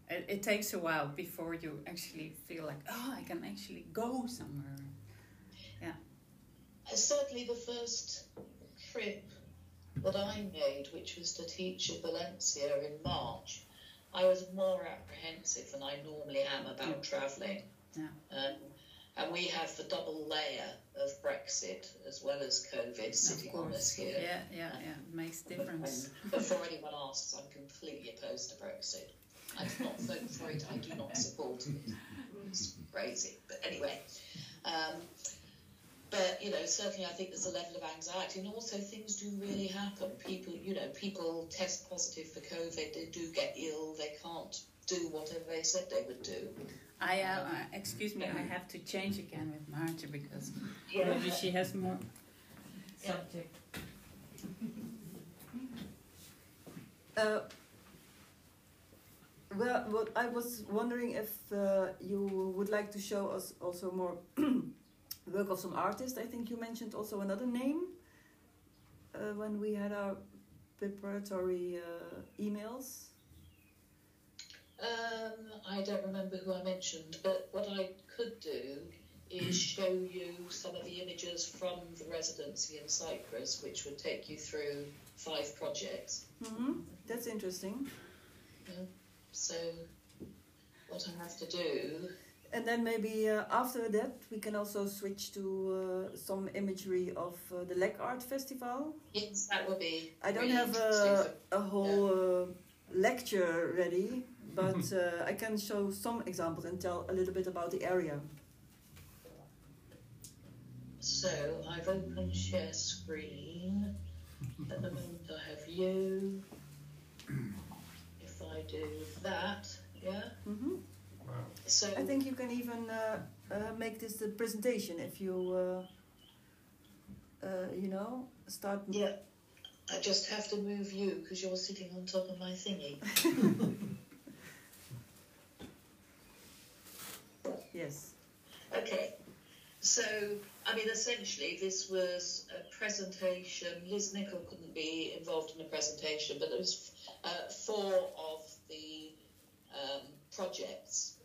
It, it takes a while before you actually feel like, oh, I can actually go somewhere. Yeah. certainly, the first trip that I made, which was to teach in Valencia in March, I was more apprehensive than I normally am about travelling. Yeah. Um, and we have the double layer of Brexit as well as COVID sitting on us here. Yeah, yeah, yeah. Makes difference. Before anyone asks, I'm completely opposed to Brexit. I do not vote for it. I do not support it. It's crazy. But anyway, um, but you know, certainly I think there's a level of anxiety, and also things do really happen. People, you know, people test positive for COVID. They do get ill. They can't do whatever they said they would do. I, uh, uh, excuse me, I have to change again with Maartje because Yeah. maybe she has more Yeah. subject. Uh, well, what I was wondering if uh, you would like to show us also more work of some artist. I think you mentioned also another name uh, when we had our preparatory uh, emails. Um, I don't remember who I mentioned, but what I could do is show you some of the images from the residency in Cyprus, which would take you through five projects. hmm That's interesting. So, what I have to do, And then maybe uh, after that we can also switch to uh, some imagery of uh, the LekArt Festival. yes, that would be. I don't really have a, a whole uh, lecture ready, but uh, I can show some examples and tell a little bit about the area. So, I've opened share screen. At the moment, I have you. If I do that, yeah. hmm Wow. So, I think you can even uh, uh, make this the presentation if you, uh, uh, you know, start. Yeah, I just have to move you because you're sitting on top of my thingy. Yes. Okay, so I mean, essentially, this was a presentation. Liz Nicol couldn't be involved in the presentation, but there was uh, four of the um, projects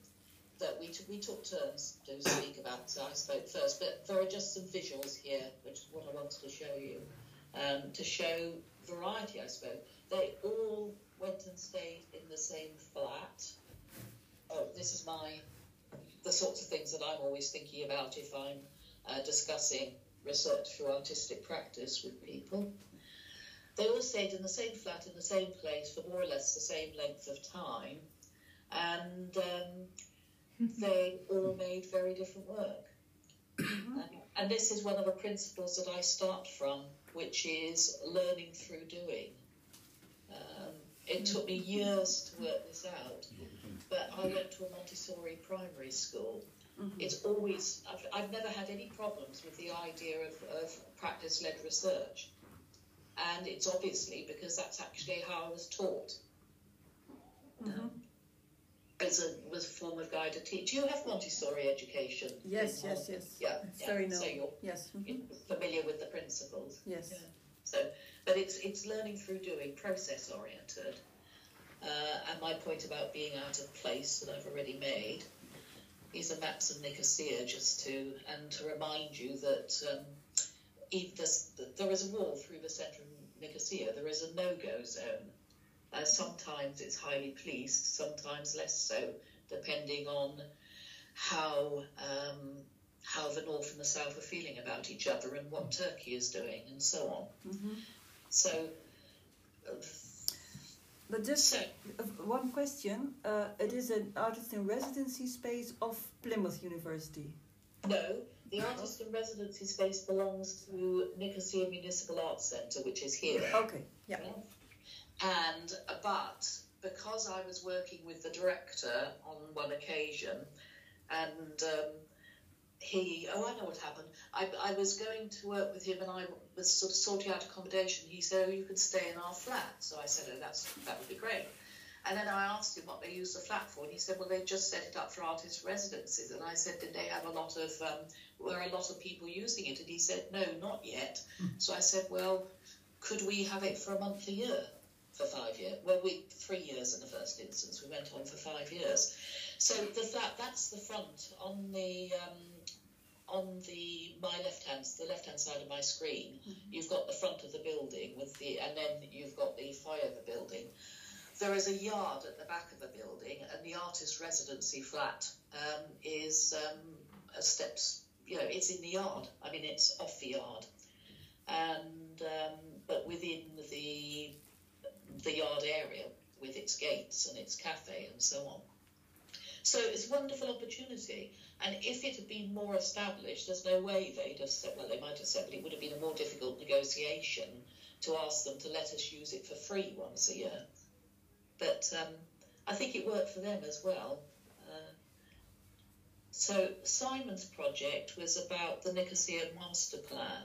that we took, we took turns to speak about. So I spoke first, but there are just some visuals here, which is what I wanted to show you, um, to show variety. I suppose they all went and stayed in the same flat. Oh, this is my the sorts of things that I'm always thinking about if I'm uh, discussing research through artistic practice with people. They all stayed in the same flat in the same place for more or less the same length of time, and um, they all made very different work. Um, and this is one of the principles that I start from, which is learning through doing. Um, it took me years to work this out, but I went to a Montessori primary school. It's always, I've, I've never had any problems with the idea of, of practice led research. And it's obviously because that's actually how I was taught. Mhm. As a, was a form of guided teaching. You have Montessori education. Yes, yes, yes. Yeah, yeah. very So you're, Yes. mhm. you're familiar with the principles. Yes. Yeah. So, but it's it's learning through doing, process oriented. Uh, and my point about being out of place that I've already made is a Maps of Nicosia, just to and to remind you that um, this, there is a wall through the centre of Nicosia, there is a no-go zone. Uh, sometimes it's highly policed, sometimes less so, depending on how um, how the north and the south are feeling about each other and what Turkey is doing and so on. Mhm. So, uh, But just so uh, one question. Uh, it is an artist in residency space of Plymouth University. no, the artist in residency space belongs to Nicosia Municipal Arts Centre, which is here. Okay. Yeah. And uh, but because I was working with the director on one occasion, and um, he oh I know what happened. I, I was going to work with him, and I was sort of sorting out accommodation. He said, "Oh, you can stay in our flat." So I said, "Oh, that's that would be great." And then I asked him what they used the flat for, and he said, "Well, they just set it up for artist residences." And I said, "Did they have a lot of um, were a lot of people using it?" And he said, "No, not yet." So I said, "Well, could we have it for a month a year for five years? Well, we three years in the first instance. We went on for five years. So the flat that's the front on the um, on the my left hand the left hand side of my screen. You've got the front of the building with the and then you've got the foyer of the building. There is a yard at the back of the building, and the artist residency flat um, is um, a steps. You know, it's in the yard. I mean, it's off the yard, and um, but within the the yard area with its gates and its cafe and so on. So it's a wonderful opportunity. And if it had been more established, there's no way they'd have said, well, they might have said, but it would have been a more difficult negotiation to ask them to let us use it for free once a year. But um, I think it worked for them as well. Uh, so Simon's project was about the Nicosia Master Plan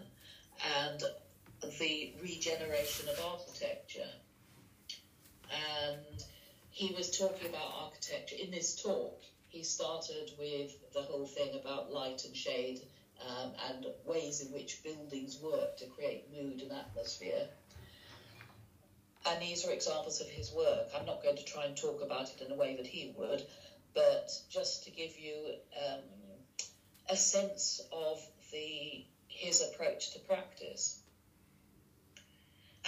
and the regeneration of architecture. And he was talking about architecture. In this talk, he started with the whole thing about light and shade um, and ways in which buildings work to create mood and atmosphere. And these are examples of his work. I'm not going to try and talk about it in a way that he would, but just to give you um, a sense of the his approach to practice.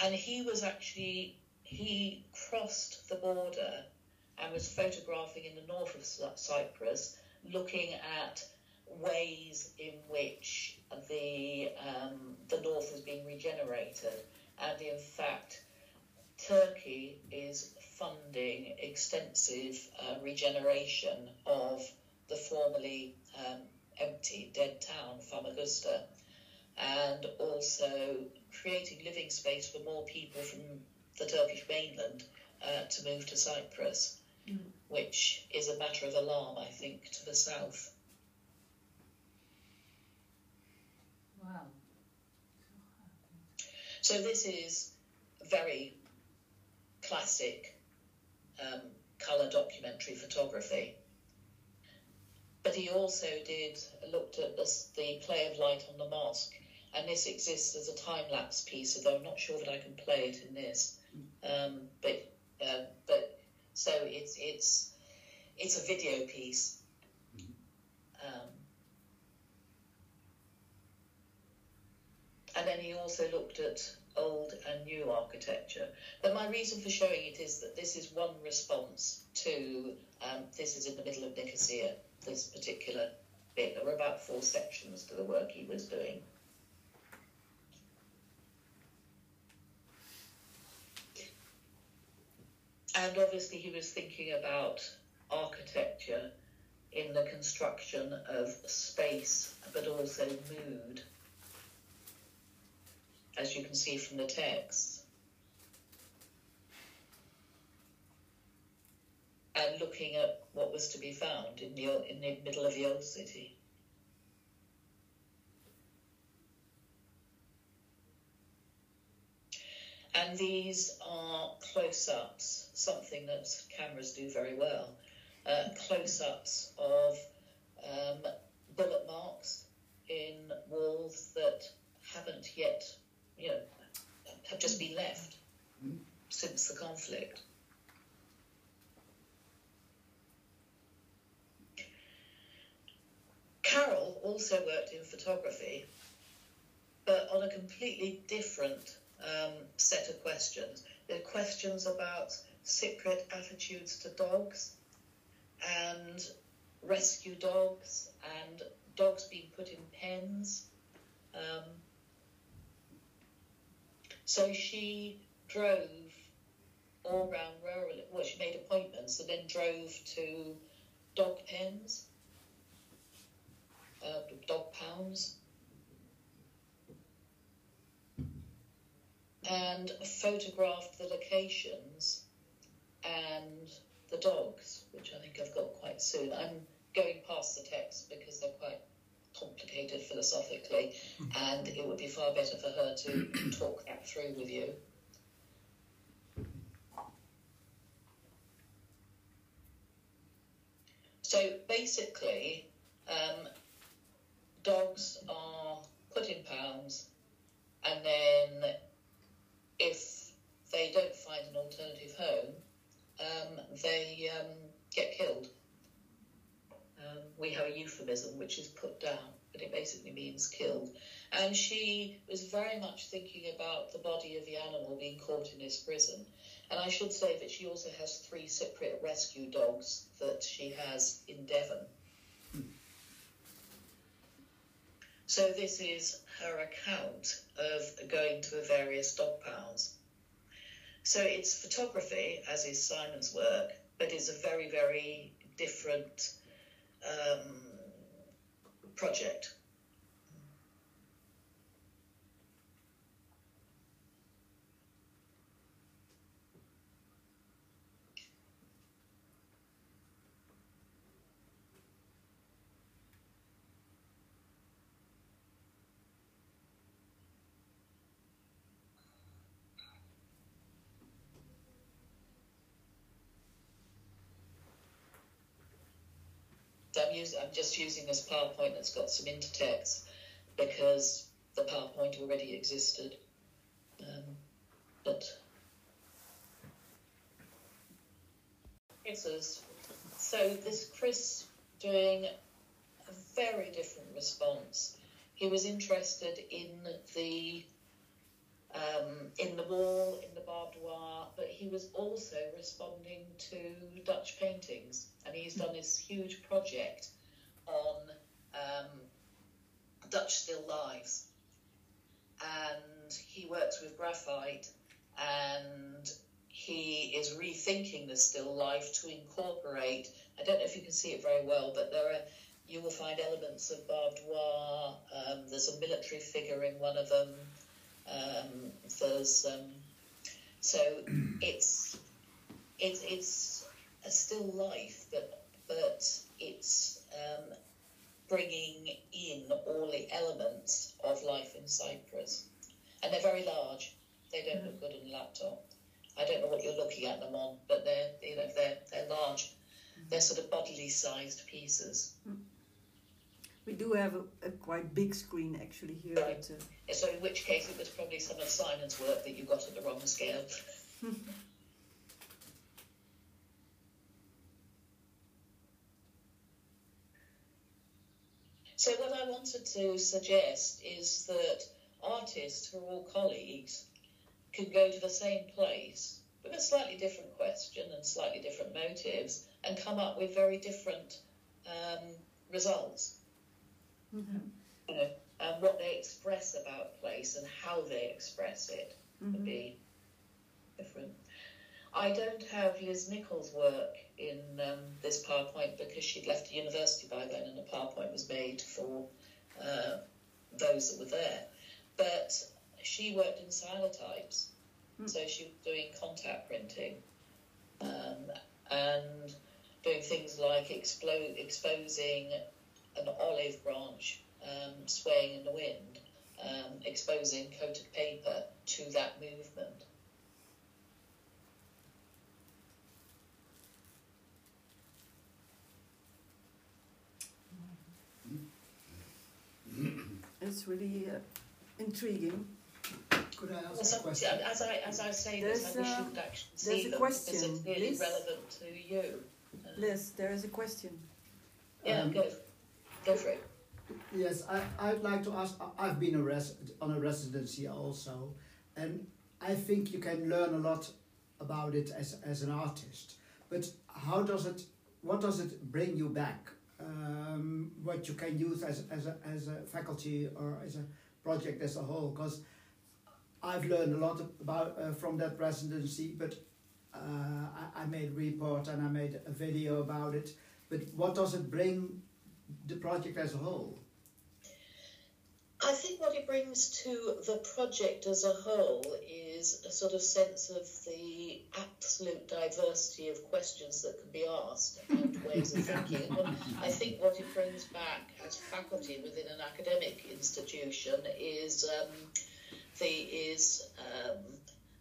And he was actually he crossed the border and was photographing in the north of Cyprus, looking at ways in which the um, the north was being regenerated, and in fact, Turkey is funding extensive uh, regeneration of the formerly um, empty dead town Famagusta, and also creating living space for more people from the Turkish mainland uh, to move to Cyprus, which is a matter of alarm, I think, to the south. Wow. So this is very classic um, colour documentary photography. But he also did looked at the, the play of light on the mosque, and this exists as a time lapse piece. Although I'm not sure that I can play it in this, um, but uh, but so it's it's it's a video piece. Um, and then he also looked at old and new architecture. But my reason for showing it is that this is one response to um, this is in the middle of Nicosia, this particular bit. There were about four sections to the work he was doing. And obviously, he was thinking about architecture in the construction of space, but also mood as you can see from the text. And looking at what was to be found in the, in the middle of the old city. And these are close ups, something that cameras do very well. Uh, close ups of um, bullet marks in walls that haven't yet you know, have just been left since the conflict. Carol also worked in photography, but on a completely different um, set of questions. They're questions about Cypriot attitudes to dogs and rescue dogs and dogs being put in pens. Um, so she drove all around rural, well, she made appointments and then drove to dog pens, uh, dog pounds, and photographed the locations and the dogs, which I think I've got quite soon. I'm going past the text because they're quite complicated philosophically, and it would be far better for her to talk that through with you. So basically, um, dogs are put in pounds, and then if they don't find an alternative home, um, they um, get killed. Um, we have a euphemism which is put down, but it basically means killed. And she was very much thinking about the body of the animal being caught in this prison. And I should say that she also has three Cypriot rescue dogs that she has in Devon. So this is her account of going to the various dog pounds. So it's photography, as is Simon's work, but it's a very, very different um, project. I'm, I'm just using this PowerPoint that's got some intertext because the PowerPoint already existed. Um, but is so this Chris doing a very different response. He was interested in the um, in the wall, in the barbed wire, but he was also responding to Dutch paintings, and he's done this huge project on um, Dutch still lives, and he works with graphite, and he is rethinking the still life to incorporate. I don't know if you can see it very well, but there are you will find elements of barbed wire. Um, there's a military figure in one of them. Um, there's um, so it's it's it's a still life, but but it's um, bringing in all the elements of life in Cyprus, and they're very large. They don't look good on a laptop. I don't know what you're looking at them on, but they're you know they're they're large. They're sort of bodily sized pieces. We do have a, a quite big screen actually here. Right. But, uh, So in which case it was probably some of Simon's work that you got at the wrong scale. so what I wanted to suggest is that artists who are all colleagues could go to the same place with a slightly different question and slightly different motives and come up with very different um, results. Mhm, you know, and what they express about place and how they express it would mhm. be different. I don't have Liz Nicol's work in um, this PowerPoint because she'd left the university by then and the PowerPoint was made for uh, those that were there. But she worked in cyanotypes, Hmm. so she was doing contact printing um, and doing things like explo- exposing an olive branch um, swaying in the wind, um, exposing coated paper to that movement. It's really uh, intriguing. Could I ask Well, a question? as I as I say this, I There's, wish you could actually there's see a them question, because it's really Liz? relevant to you. Uh, Liz, there is a question. yeah, Um, go go for it. Yes, I, I'd like to ask. I've been a res- on a residency also, and I think you can learn a lot about it as as an artist. But how does it? What does it bring you back? Um, what you can use as as a, as a faculty or as a project as a whole? Because I've learned a lot about uh, from that residency, but uh, I, I made a report and I made a video about it. But what does it bring the project as a whole? I think what it brings to the project as a whole is a sort of sense of the absolute diversity of questions that can be asked and ways of thinking. I think what it brings back as faculty within an academic institution is um, the is um,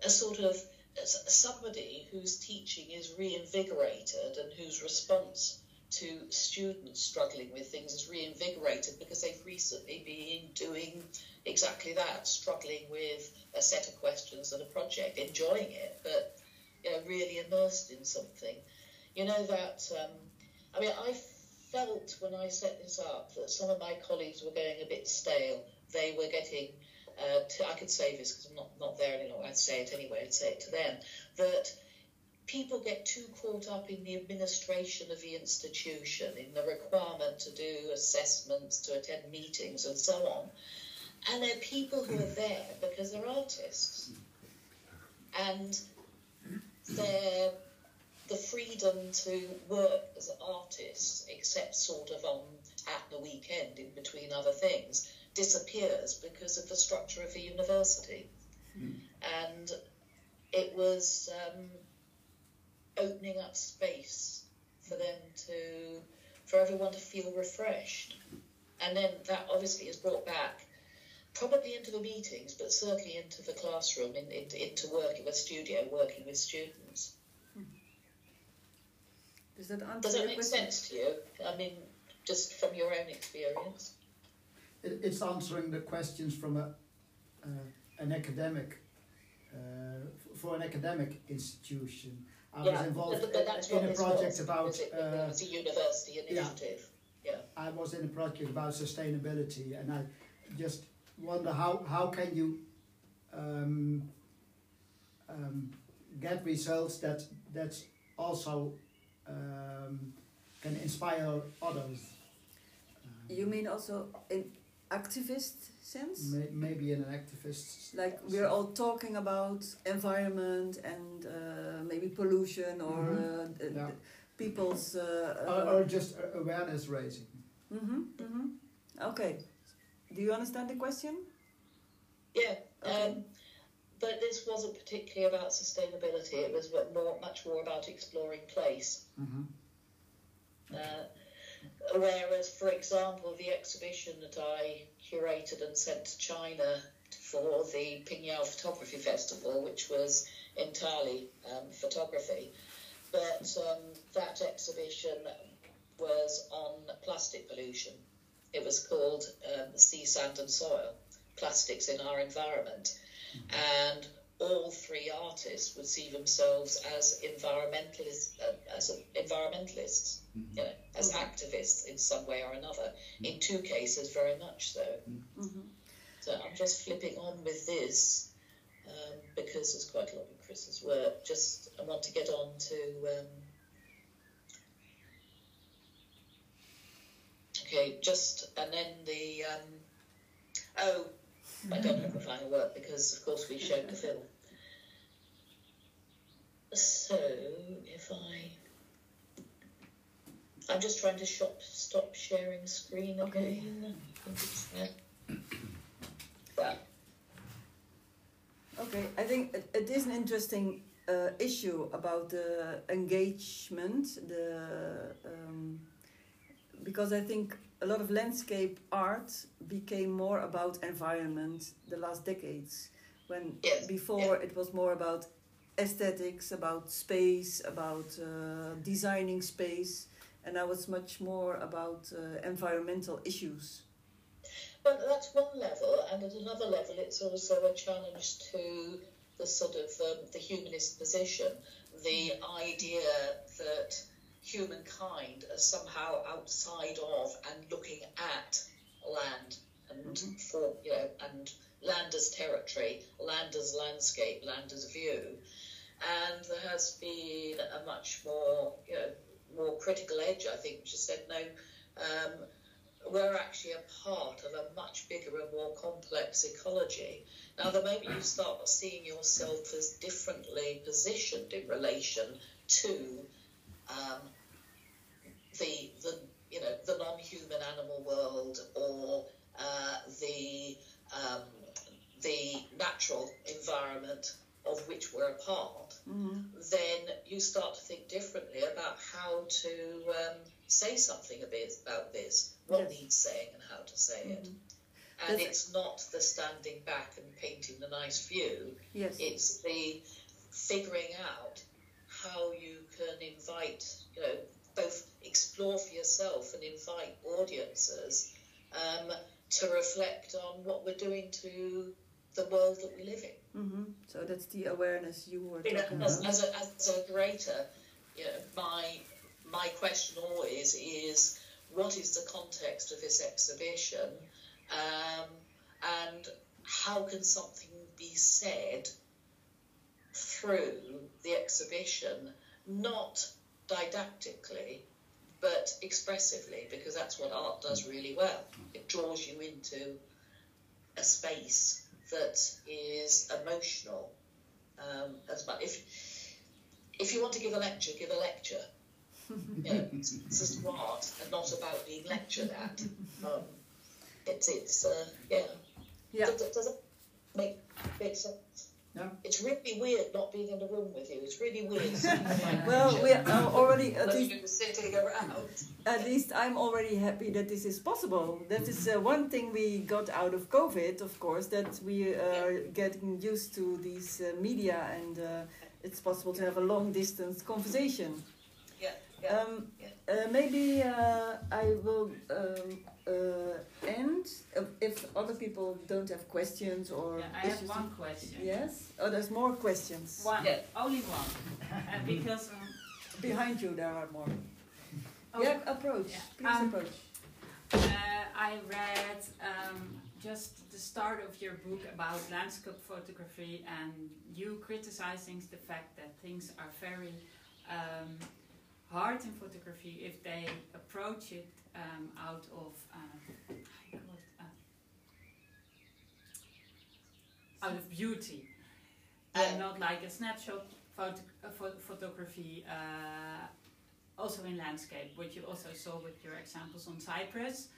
a sort of somebody whose teaching is reinvigorated and whose response to students struggling with things is reinvigorated because they've recently been doing exactly that, struggling with a set of questions and a project, enjoying it, but you know, really immersed in something. You know that um, I mean I felt when I set this up that some of my colleagues were going a bit stale. They were getting uh, to, I could say this because I'm not, not there any longer. I'd say it anyway. I'd say it to them that people get too caught up in the administration of the institution, in the requirement to do assessments, to attend meetings, and so on. And they're people who are there because they're artists. And they're the freedom to work as artists, except sort of on at the weekend in between other things, disappears because of the structure of the university. Mm. And it was um, opening up space for them to, for everyone to feel refreshed. And then that obviously is brought back probably into the meetings, but certainly into the classroom, in, in, into working with studio, working with students. Does that answer Does that make question? sense to you? I mean, just from your own experience. It, it's answering the questions from a uh, an academic uh, for an academic institution. I yeah, was involved but, but that's in a project was, about. It, uh, it's a university initiative. Yeah. yeah. I was in a project about sustainability, and I just wonder how how can you um, um, get results that that also um, can inspire others. You mean also in activist sense? May, maybe in an activist. Like we're all talking about environment and uh, maybe pollution or Mhm. uh, Yeah. people's. Uh, or, uh, or just awareness raising. mm-hmm, mm-hmm. Okay. Do you understand the question? Yeah. Okay. Um, but this wasn't particularly about sustainability. It was more, much more about exploring place. Mm-hmm. Uh, whereas, for example, the exhibition that I curated and sent to China for the Pingyao Photography Festival, which was entirely um, photography, but um, that exhibition was on plastic pollution. It was called um, Sea, Sand and Soil, Plastics in Our Environment. And all three artists would see themselves as environmentalists, uh, as environmentalists, Mm-hmm. you know, as activists in some way or another. In two cases, very much so. Mm-hmm. So I'm just flipping on with this um, because there's quite a lot of Chris's work. Just I want to get on to. Um, okay, just and then the. Um, oh, I don't have the final work because, of course, we showed the film. So if I. I'm just trying to shop, stop sharing screen Okay. again. I think it's there. That. Okay, I think it, it is an interesting uh, issue about the engagement, the um, because I think a lot of landscape art became more about environment the last decades. When Yes, before it was more about aesthetics, about space, about uh, designing space, and now it's much more about uh, environmental issues. But that's one level, and at another level, it's also a challenge to the sort of um, the humanist position, the idea that humankind are somehow outside of and looking at land and Mhm. for you know and Lander's territory, land as landscape, Lander's view, and there has been a much more, you know, more critical edge, I think, which has said no. Um, we're actually a part of a much bigger and more complex ecology. Now, the moment you start seeing yourself as differently positioned in relation to um, the, the you know the non-human animal world or uh, the um, the natural environment of which we're a part, Mhm. then you start to think differently about how to um, say something about this, what Yes. needs saying and how to say it. Mhm. And it's not the standing back and painting the nice view, Yes. it's the figuring out how you can invite, you know, both explore for yourself and invite audiences um, to reflect on what we're doing to the world that we live in. hmm So that's the awareness you were You know, talking as, about. as, a, as a creator, you know, my my question always is, what is the context of this exhibition, um, and how can something be said through the exhibition, not didactically, but expressively, because that's what art does really well. It draws you into a space that is emotional. Um, as much if if you want to give a lecture, give a lecture. You know, it's, it's just art and not about being lectured at. Um, it's it's uh, yeah. Yeah. Does, does it make make sense? No. It's really weird not being in the room with you. It's really weird. Well, we are already at least sitting around. at least I'm already happy that this is possible. That is uh, one thing we got out of COVID, of course, that we are getting used to these uh, media and uh, it's possible to have a long distance conversation. Yeah, yeah. Um, uh, maybe uh, I will um, uh, end uh, if other people don't have questions or Yeah, I have one question. Yes? Oh, there's more questions. One, Yeah. only one. Uh, because um, Behind you, there are more. Oh. Yeah, approach. Yeah. Please Um, approach. uh, I read um, just the start of your book about landscape photography and you criticizing the fact that things are very um, hard in photography if they approach it um, out of um, how you call it, uh, out of beauty and not like a snapshot photo- uh, photography uh, also in landscape what you also saw with your examples on Cyprus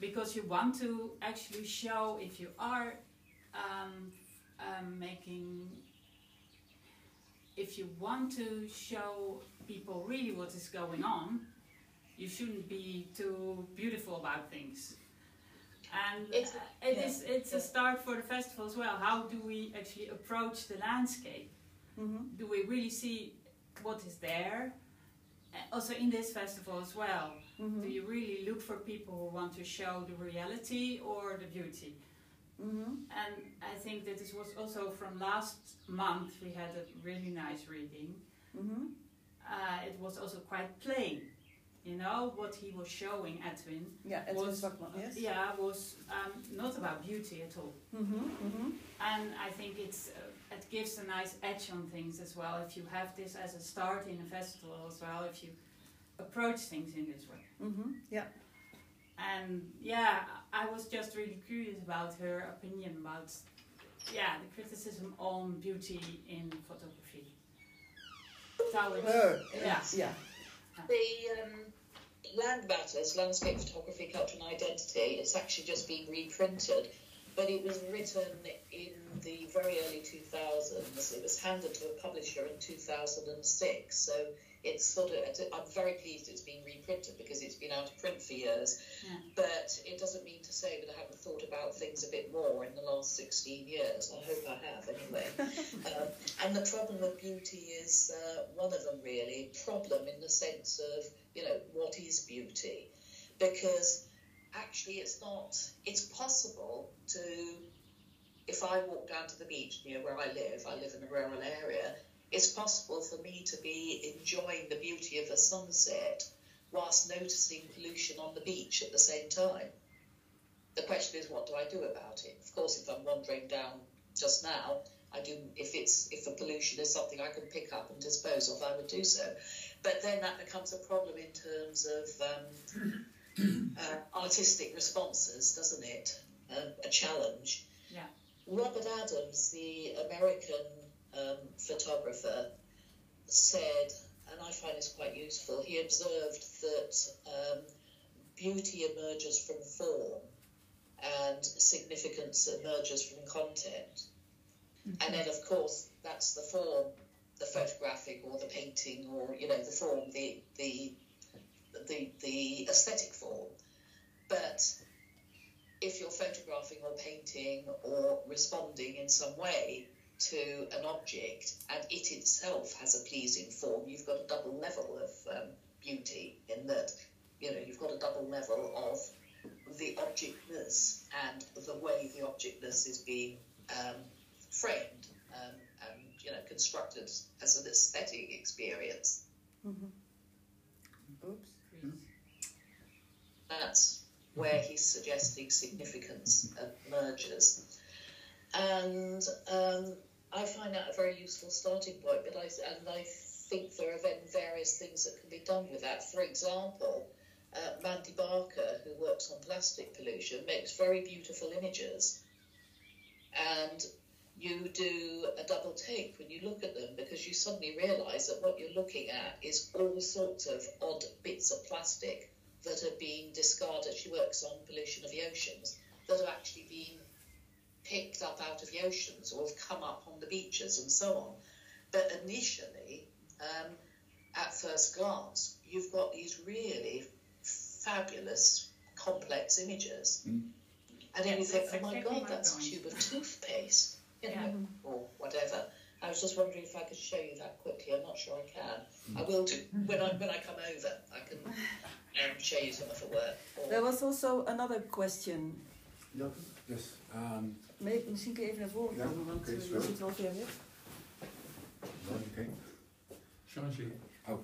because you want to actually show if you are um, um, making if you want to show people really what is going on you shouldn't be too beautiful about things and It's- uh, it yeah, is it's a start for the festival as well how do we actually approach the landscape Mm-hmm. do we really see what is there? Uh, Also in this festival as well, Mm-hmm. do you really look for people who want to show the reality or the beauty? Mm-hmm. And I think that this was also from last month. We had a really nice reading. Mm-hmm. Uh, it was also quite plain, you know what he was showing Edwin. Yeah, Edwin Was- Zwakman, yes. Yeah, was um, not about beauty at all. Mm-hmm. Mm-hmm. And I think it's uh, it gives a nice edge on things as well. If you have this as a start in a festival as well, if you approach things in this way. Mm-hmm. Yeah. And yeah, I was just really curious about her opinion about yeah the criticism on beauty in photography. So it's, Her. yeah. Yeah. The um, Land Matters, Landscape Photography, Culture and Identity, it's actually just been reprinted, but it was written in the very early 2000s. It was handed to a publisher in 2006, so it's sort of, I'm very pleased it's been reprinted because it's been out of print for years, Yeah. but it doesn't mean to say that I haven't thought about things a bit more in the last 16 years. I hope I have anyway. Um, and the problem of beauty is uh, one of them, really. Problem in the sense of, you know, what is beauty? Because actually, it's not, it's possible to, if I walk down to the beach near where I live, I live in a rural area, it's possible for me to be enjoying the beauty of a sunset whilst noticing pollution on the beach at the same time. the question is, what do I do about it? Of course, if I'm wandering down just now, I do. If it's if the pollution is something I can pick up and dispose of, I would do so. But then that becomes a problem in terms of um, uh, artistic responses, doesn't it? Um, a challenge. Yeah. Robert Adams, the American um, photographer, said, and I find this quite useful. He observed that um, beauty emerges from form and significance emerges from content. And then, of course, that's the form, the photographic or the painting, or you know, the form, the the the, the aesthetic form. But if you're photographing or painting or responding in some way to an object and it itself has a pleasing form, you've got a double level of um, beauty in that, you know, you've got a double level of the objectness and the way the objectness is being um, framed um, and, you know, constructed as an aesthetic experience. Oops. That's where he's suggesting significance emerges. And um, I find that a very useful starting point, but I, and I think there are then various things that can be done with that. For example, uh, Mandy Barker, who works on plastic pollution, makes very beautiful images. And you do a double take when you look at them because you suddenly realize that what you're looking at is all sorts of odd bits of plastic that are being discarded. She works on pollution of the oceans that are actually being picked up out of the oceans or have come up on the beaches and so on. But initially, um, at first glance, you've got these really fabulous, complex images. Mm. And then you think, oh my God, that's a tube of toothpaste, you know, Yeah. or whatever. I was just wondering if I could show you that quickly. I'm not sure I can. I will do when I when I come over. I can um, show you some of the work. Or, There was also another question. Ja, yes. Um, May- Misschien kun je even naar voren Ja, komen, want oké, eh, je sorry. zit wel ver weg. okay. Changer. Oh.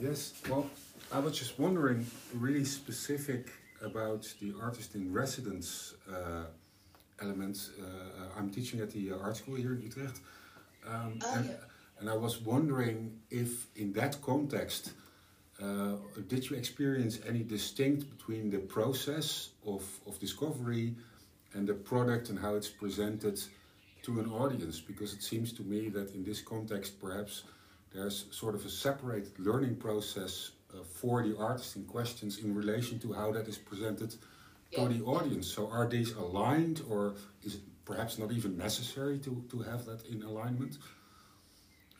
Yes, well, I was just wondering, really specific about the artist in residence uh, element. Uh, I'm teaching at the uh, art school here in Utrecht. Um, Oh, and, yeah. and I was wondering if, in that context, uh, did you experience any distinct between the process of, of discovery and the product and how it's presented to an audience? Because it seems to me that in this context, perhaps there's sort of a separated learning process uh, for the artist in questions in relation to how that is presented Yeah. to the audience. So are these aligned, or is it perhaps not even necessary to, to have that in alignment?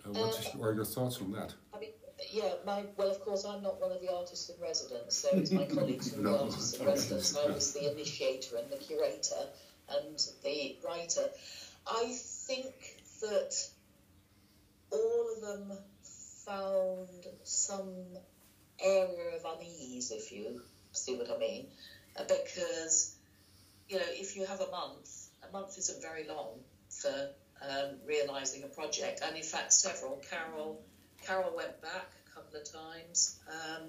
Uh, what is, are your thoughts on that? I mean, yeah, my well, of course, I'm not one of the artists in residence, so it's my colleagues who are the artists in residence. I was the initiator and the curator and the writer. I think that all of them found some area of unease, if you see what I mean, uh, because you know, if you have a month, a month isn't very long for um, realising a project, and in fact, several. Carol, Carol went back a couple of times. Um,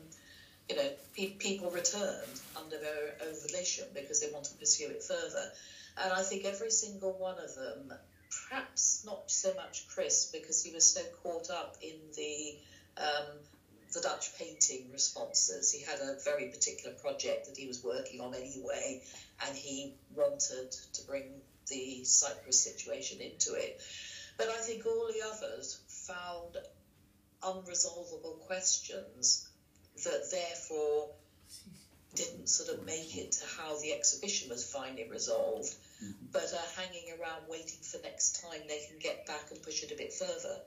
you know, pe- people returned under their own volition because they want to pursue it further, and I think every single one of them, perhaps not so much Chris because he was so caught up in the um, the Dutch painting responses. He had a very particular project that he was working on anyway, and he wanted to bring the Cyprus situation into it. But I think all the others found unresolvable questions that therefore didn't sort of make it to how the exhibition was finally resolved, mm-hmm. but are hanging around waiting for next time they can get back and push it a bit further.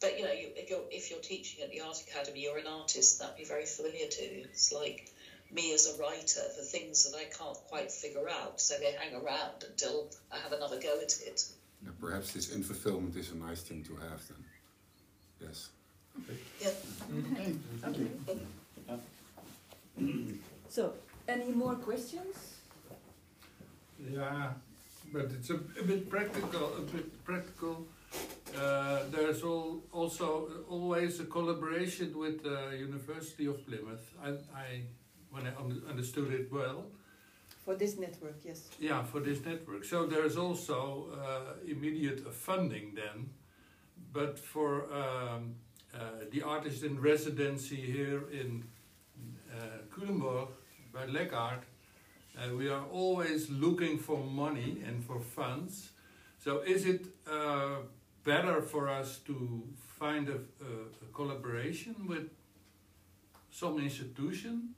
But you know, you, if you're if you're teaching at the art academy, you're an artist. That'd be very familiar to you. It's like me as a writer, the things that I can't quite figure out, so they hang around until I have another go at it. Yeah, perhaps this unfulfillment is a nice thing to have then. Yes. So, any more questions? Yeah, but it's a, a bit practical. A bit practical. Uh, there's all, also always a collaboration with the University of Plymouth. I, I when I un- understood it well. For For this network, yes. Yeah, for this network. So there's also uh, immediate funding then, but for um, the artist in residency here in uh, Culemborg by LekArt, uh, we are always looking for money and for funds. So is it uh, better for us to find a, a, a collaboration with some institution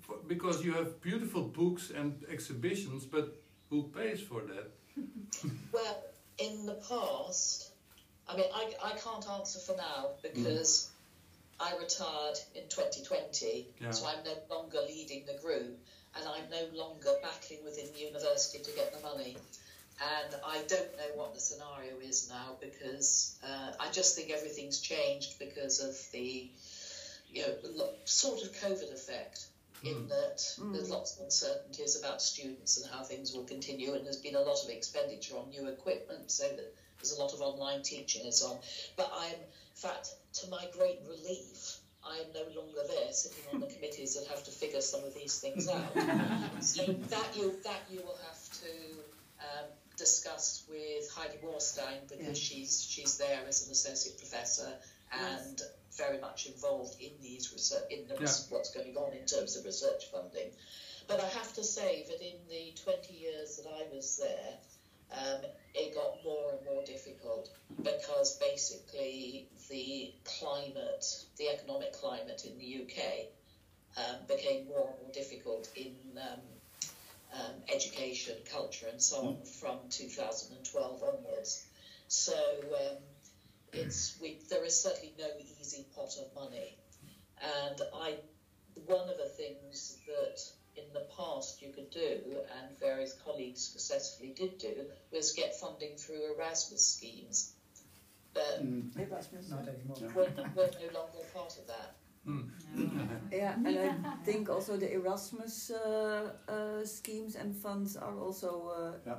for, because you have beautiful books and exhibitions, but who pays for that? Well, in the past, I mean, I, I can't answer for now because I retired in 2020, Yeah. so I'm no longer leading the group and I'm no longer battling within the university to get the money. And I don't know what the scenario is now because uh, I just think everything's changed because of the, you know, sort of COVID effect. In that there's lots of uncertainties about students and how things will continue, and there's been a lot of expenditure on new equipment, so that there's a lot of online teaching and so on. But I'm, in fact, to my great relief, I am no longer there sitting on the committees that have to figure some of these things out. so that you that you will have to um, discuss with Heidi Morstang because she's she's there as an associate professor and very much involved in these research in the, res- what's going on in terms of research funding. But I have to say that in the 20 years that I was there, um, it got more and more difficult because basically the climate, the economic climate in the UK, um, became more and more difficult in um, um, education, culture, and so on from 2012 onwards. So um, it's we, there is certainly no easy pot of money, and I one of the things that in the past you could do, and various colleagues successfully did do, was get funding through Erasmus schemes. But Mm, Erasmus. not anymore. we're, we're no longer part of that. Yeah, and I think also the Erasmus uh, uh, schemes and funds are also uh,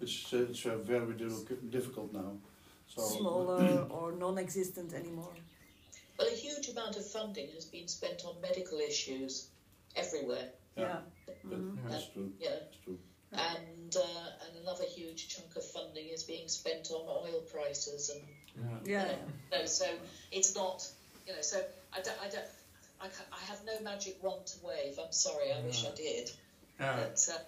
It's, uh, it's uh, very difficult, difficult now. So smaller or non-existent anymore. Well, a huge amount of funding has been spent on medical issues everywhere. Yeah. Yeah. But Mhm. That's true. Yeah, That's true. and uh, and another huge chunk of funding is being spent on oil prices and Yeah. Yeah. you know, no, so it's not you know. So I don't, I don't, I, ca- I have no magic wand to wave. I'm sorry, I wish I did. Yeah. But, uh,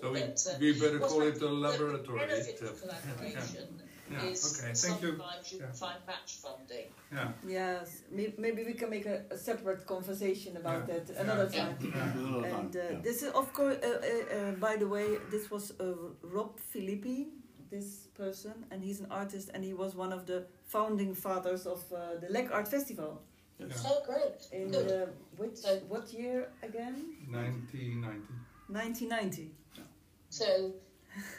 So we, but, uh, we better what's call hap- it a laboratory. The benefit uh, of collaboration Yeah, is okay, thank you. sometimes you Yeah. find match funding. Yeah. Yes, maybe we can make a, a separate conversation about Yeah. that another Yeah. time. Another time, And uh, yeah. this is, of course, uh, uh, uh, by the way, this was uh, Rob Filippi, this person, and he's an artist, and he was one of the founding fathers of uh, the LekArt Festival. Yes. Oh, great. In Good. uh, which, So- what year again? 1990. 1990. So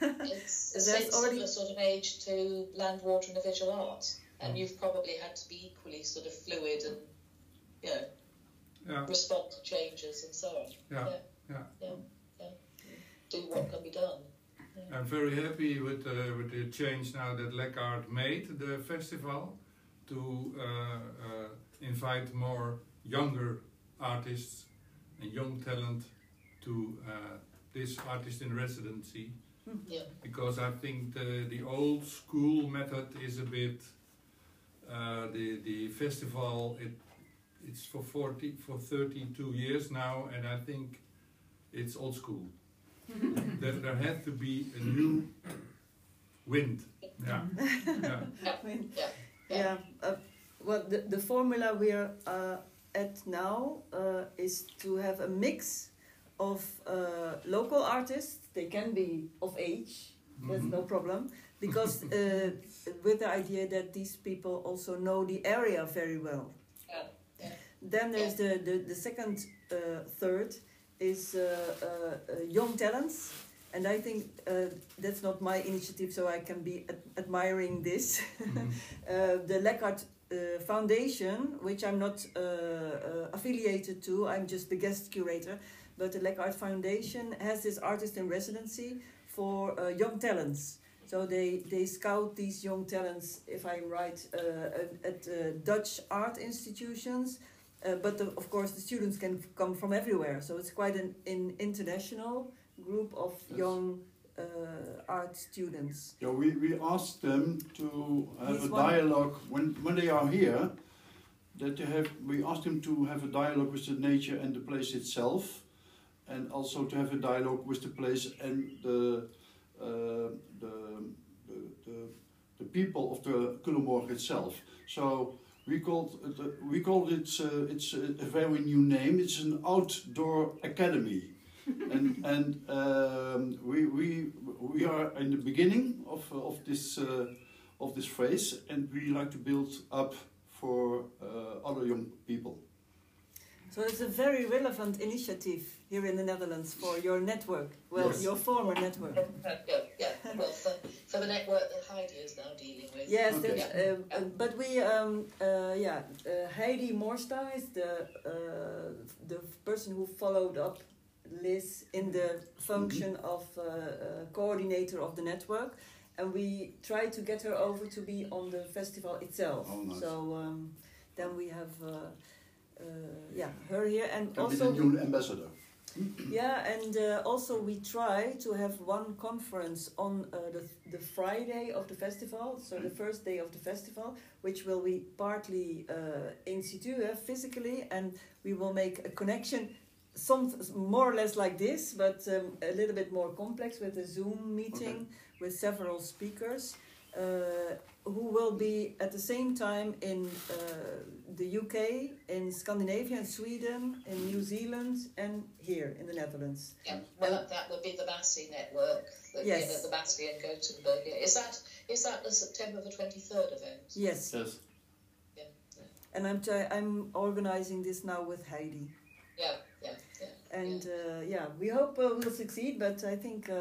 it's a There's sense already- sort of age to land, water, and the visual arts, and Mm. you've probably had to be equally sort of fluid and you know Yeah. respond to changes and so on. Yeah. Yeah. Yeah. Yeah. yeah. Do what can be done. I'm very happy with the, with the change now that LekArt made the festival to uh, uh, invite more younger artists and young talent to uh, this artist in residency Yeah. because I think the, the old school method is a bit uh, the the festival it it's for 40 for 32 years now and I think it's old school there, there had to be a new wind yeah yeah I mean, Yeah. yeah. Uh, well, the, the formula we are uh, at now uh, is to have a mix of uh, local artists. They can be of age. That's Mhm. no problem because uh, with the idea that these people also know the area very well. Yeah, yeah. Then there's the, the, the second uh, third is uh, uh, uh, young talents. And I think uh, that's not my initiative, so I can be ad- admiring this. Mhm. uh, the LekArt uh, Foundation, which I'm not uh, uh, affiliated to, I'm just the guest curator. But the LekArt Foundation has this artist in residency for uh, young talents. So they, they scout these young talents, if I'm right, uh, at, at uh, Dutch art institutions Uh, but the, of course, the students can come from everywhere, so it's quite an, an international group of Yes. young uh, art students. Yeah, we, we asked them to have He's a dialogue when, when they are here. That they have, we asked them to have a dialogue with the nature and the place itself, and also to have a dialogue with the place and the uh, the, the, the people of the Culemborg itself. So we called it, uh, we called it uh, it's a, very new name. It's an outdoor academy, and and um, we we we are in the beginning of of this uh, of this phase, and we like to build up for uh, other young people. So it's a very relevant initiative here in the Netherlands for your network, well, Yes. your former network. Yeah, yeah. Well, for, for the network that Heidi is now dealing with. Yes, Okay. that's, uh, but we, um, uh, yeah, uh, Heidi Morstang is the uh, the person who followed up Liz in the function of uh, uh, coordinator of the network, and we tried to get her over to be on the festival itself. Oh, nice. So um, then we have, uh, uh, yeah, her here, and Can be also the new ambassador. Yeah, and uh, also we try to have one conference on uh, the, the Friday of the festival, so the first day of the festival, which will be partly uh, in situ, uh, physically, and we will make a connection, some more or less like this, but um, a little bit more complex with a Zoom meeting with several speakers. Uh, who will be at the same time in uh, the UK, in Scandinavia, in Sweden, in New Zealand, and here in the Netherlands. Yeah, well, that, that would be the Massey network. The, Yes. You know, the Massey and Gothenburg. Yeah. Is that is that the September the twenty third event? Yes, Yes. Yeah, yeah, and I'm t- I'm organizing this now with Heidi, yeah, yeah. yeah. and uh, yeah, we hope uh, we'll succeed, but I think uh,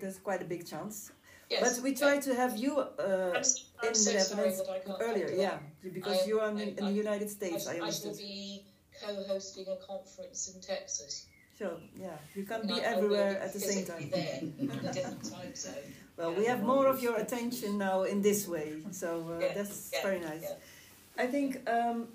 there's quite a big chance. Yes, but we try to have you uh, I'm, I'm in so the Netherlands that I can't earlier, yeah, because you are in, I- in the United States. I, I, I understood. be co-hosting a conference in Texas. So yeah, you can't And be will everywhere at the same time. There, in a different time zone. Well, we have more of your attention now in this way, so uh, Yeah, that's yeah, very nice. yeah. I think um,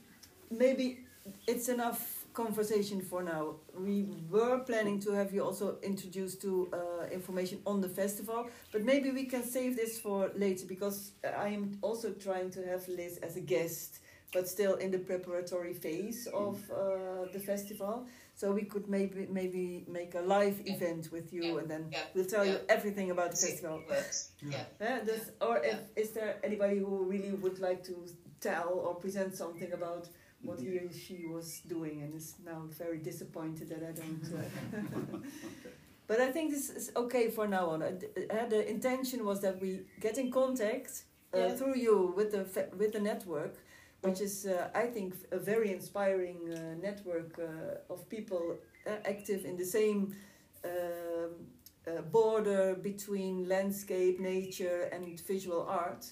maybe it's enough conversation for now. We were planning to have you also introduced to uh, information on the festival, but maybe we can save this for later because I am also trying to have Liz as a guest, but still in the preparatory phase of uh, the festival. So we could maybe maybe make a live Yeah. event with you, Yeah. and then Yeah. we'll tell you everything about the festival. it. Yeah. Yeah, does, or if, is there anybody who really would like to tell or present something about what he or she was doing and is now very disappointed that I don't. Uh, but I think this is okay for now on. Uh, the intention was that we get in contact uh, Yeah. through you with the fe- with the network, which is uh, I think a very inspiring uh, network uh, of people uh, active in the same. Um, uh, border between landscape, nature, and visual art,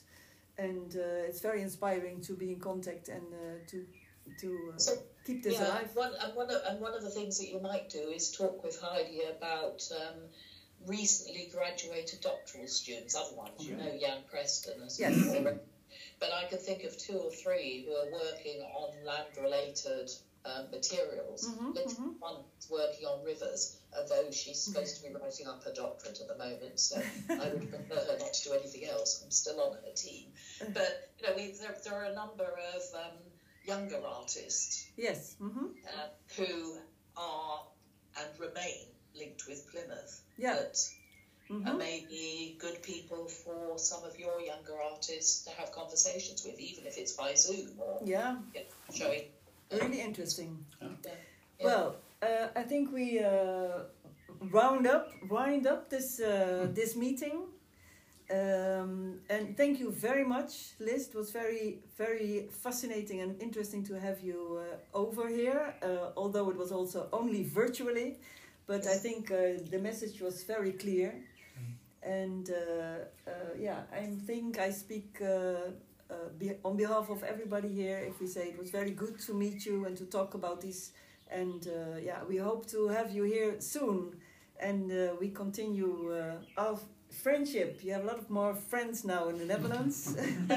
and uh, it's very inspiring to be in contact and uh, to to uh, So, keep this yeah, alive. One, and, one of, and one of the things that you might do is talk with Heidi about um, recently graduated doctoral students, other ones. You know Jan Preston as Yes. well. But I can think of two or three who are working on land related um, materials. Mhm, Liz- mhm. One's working on rivers, although she's supposed to be writing up her doctorate at the moment, so I would prefer her not to do anything else. I'm still on her team. But you know, we, there, there are a number of um, younger artists Yes. hmm uh, who are and remain linked with Plymouth Yeah. that hmm are maybe good people for some of your younger artists to have conversations with, even if it's by Zoom or Yeah. you know, showing. Really interesting. Yeah. Well, uh, I think we uh, round up, wind up this uh, this meeting. Um, and thank you very much, Liz. It was very, very fascinating and interesting to have you uh, over here, uh, although it was also only virtually. But I think uh, the message was very clear. And uh, uh, yeah, I think I speak uh, uh, be- on behalf of everybody here if we say it was very good to meet you and to talk about this. And uh, yeah, we hope to have you here soon. And uh, we continue uh, our friendship. You have a lot of more friends now in the Netherlands.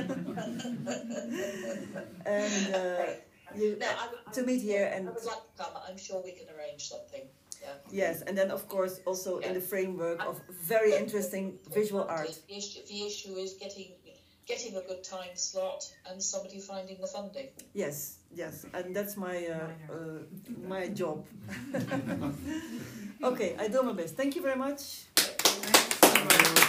and uh, you, No, I would, to meet here and I would like to come. I'm sure we can arrange something. Yeah. yes, and then of course also in the framework of very interesting visual art. The issue, the issue is getting getting a good time slot and somebody finding the funding. Yes, yes, and that's my uh, uh, my job. okay, I do my best. Thank you very much. Thanks.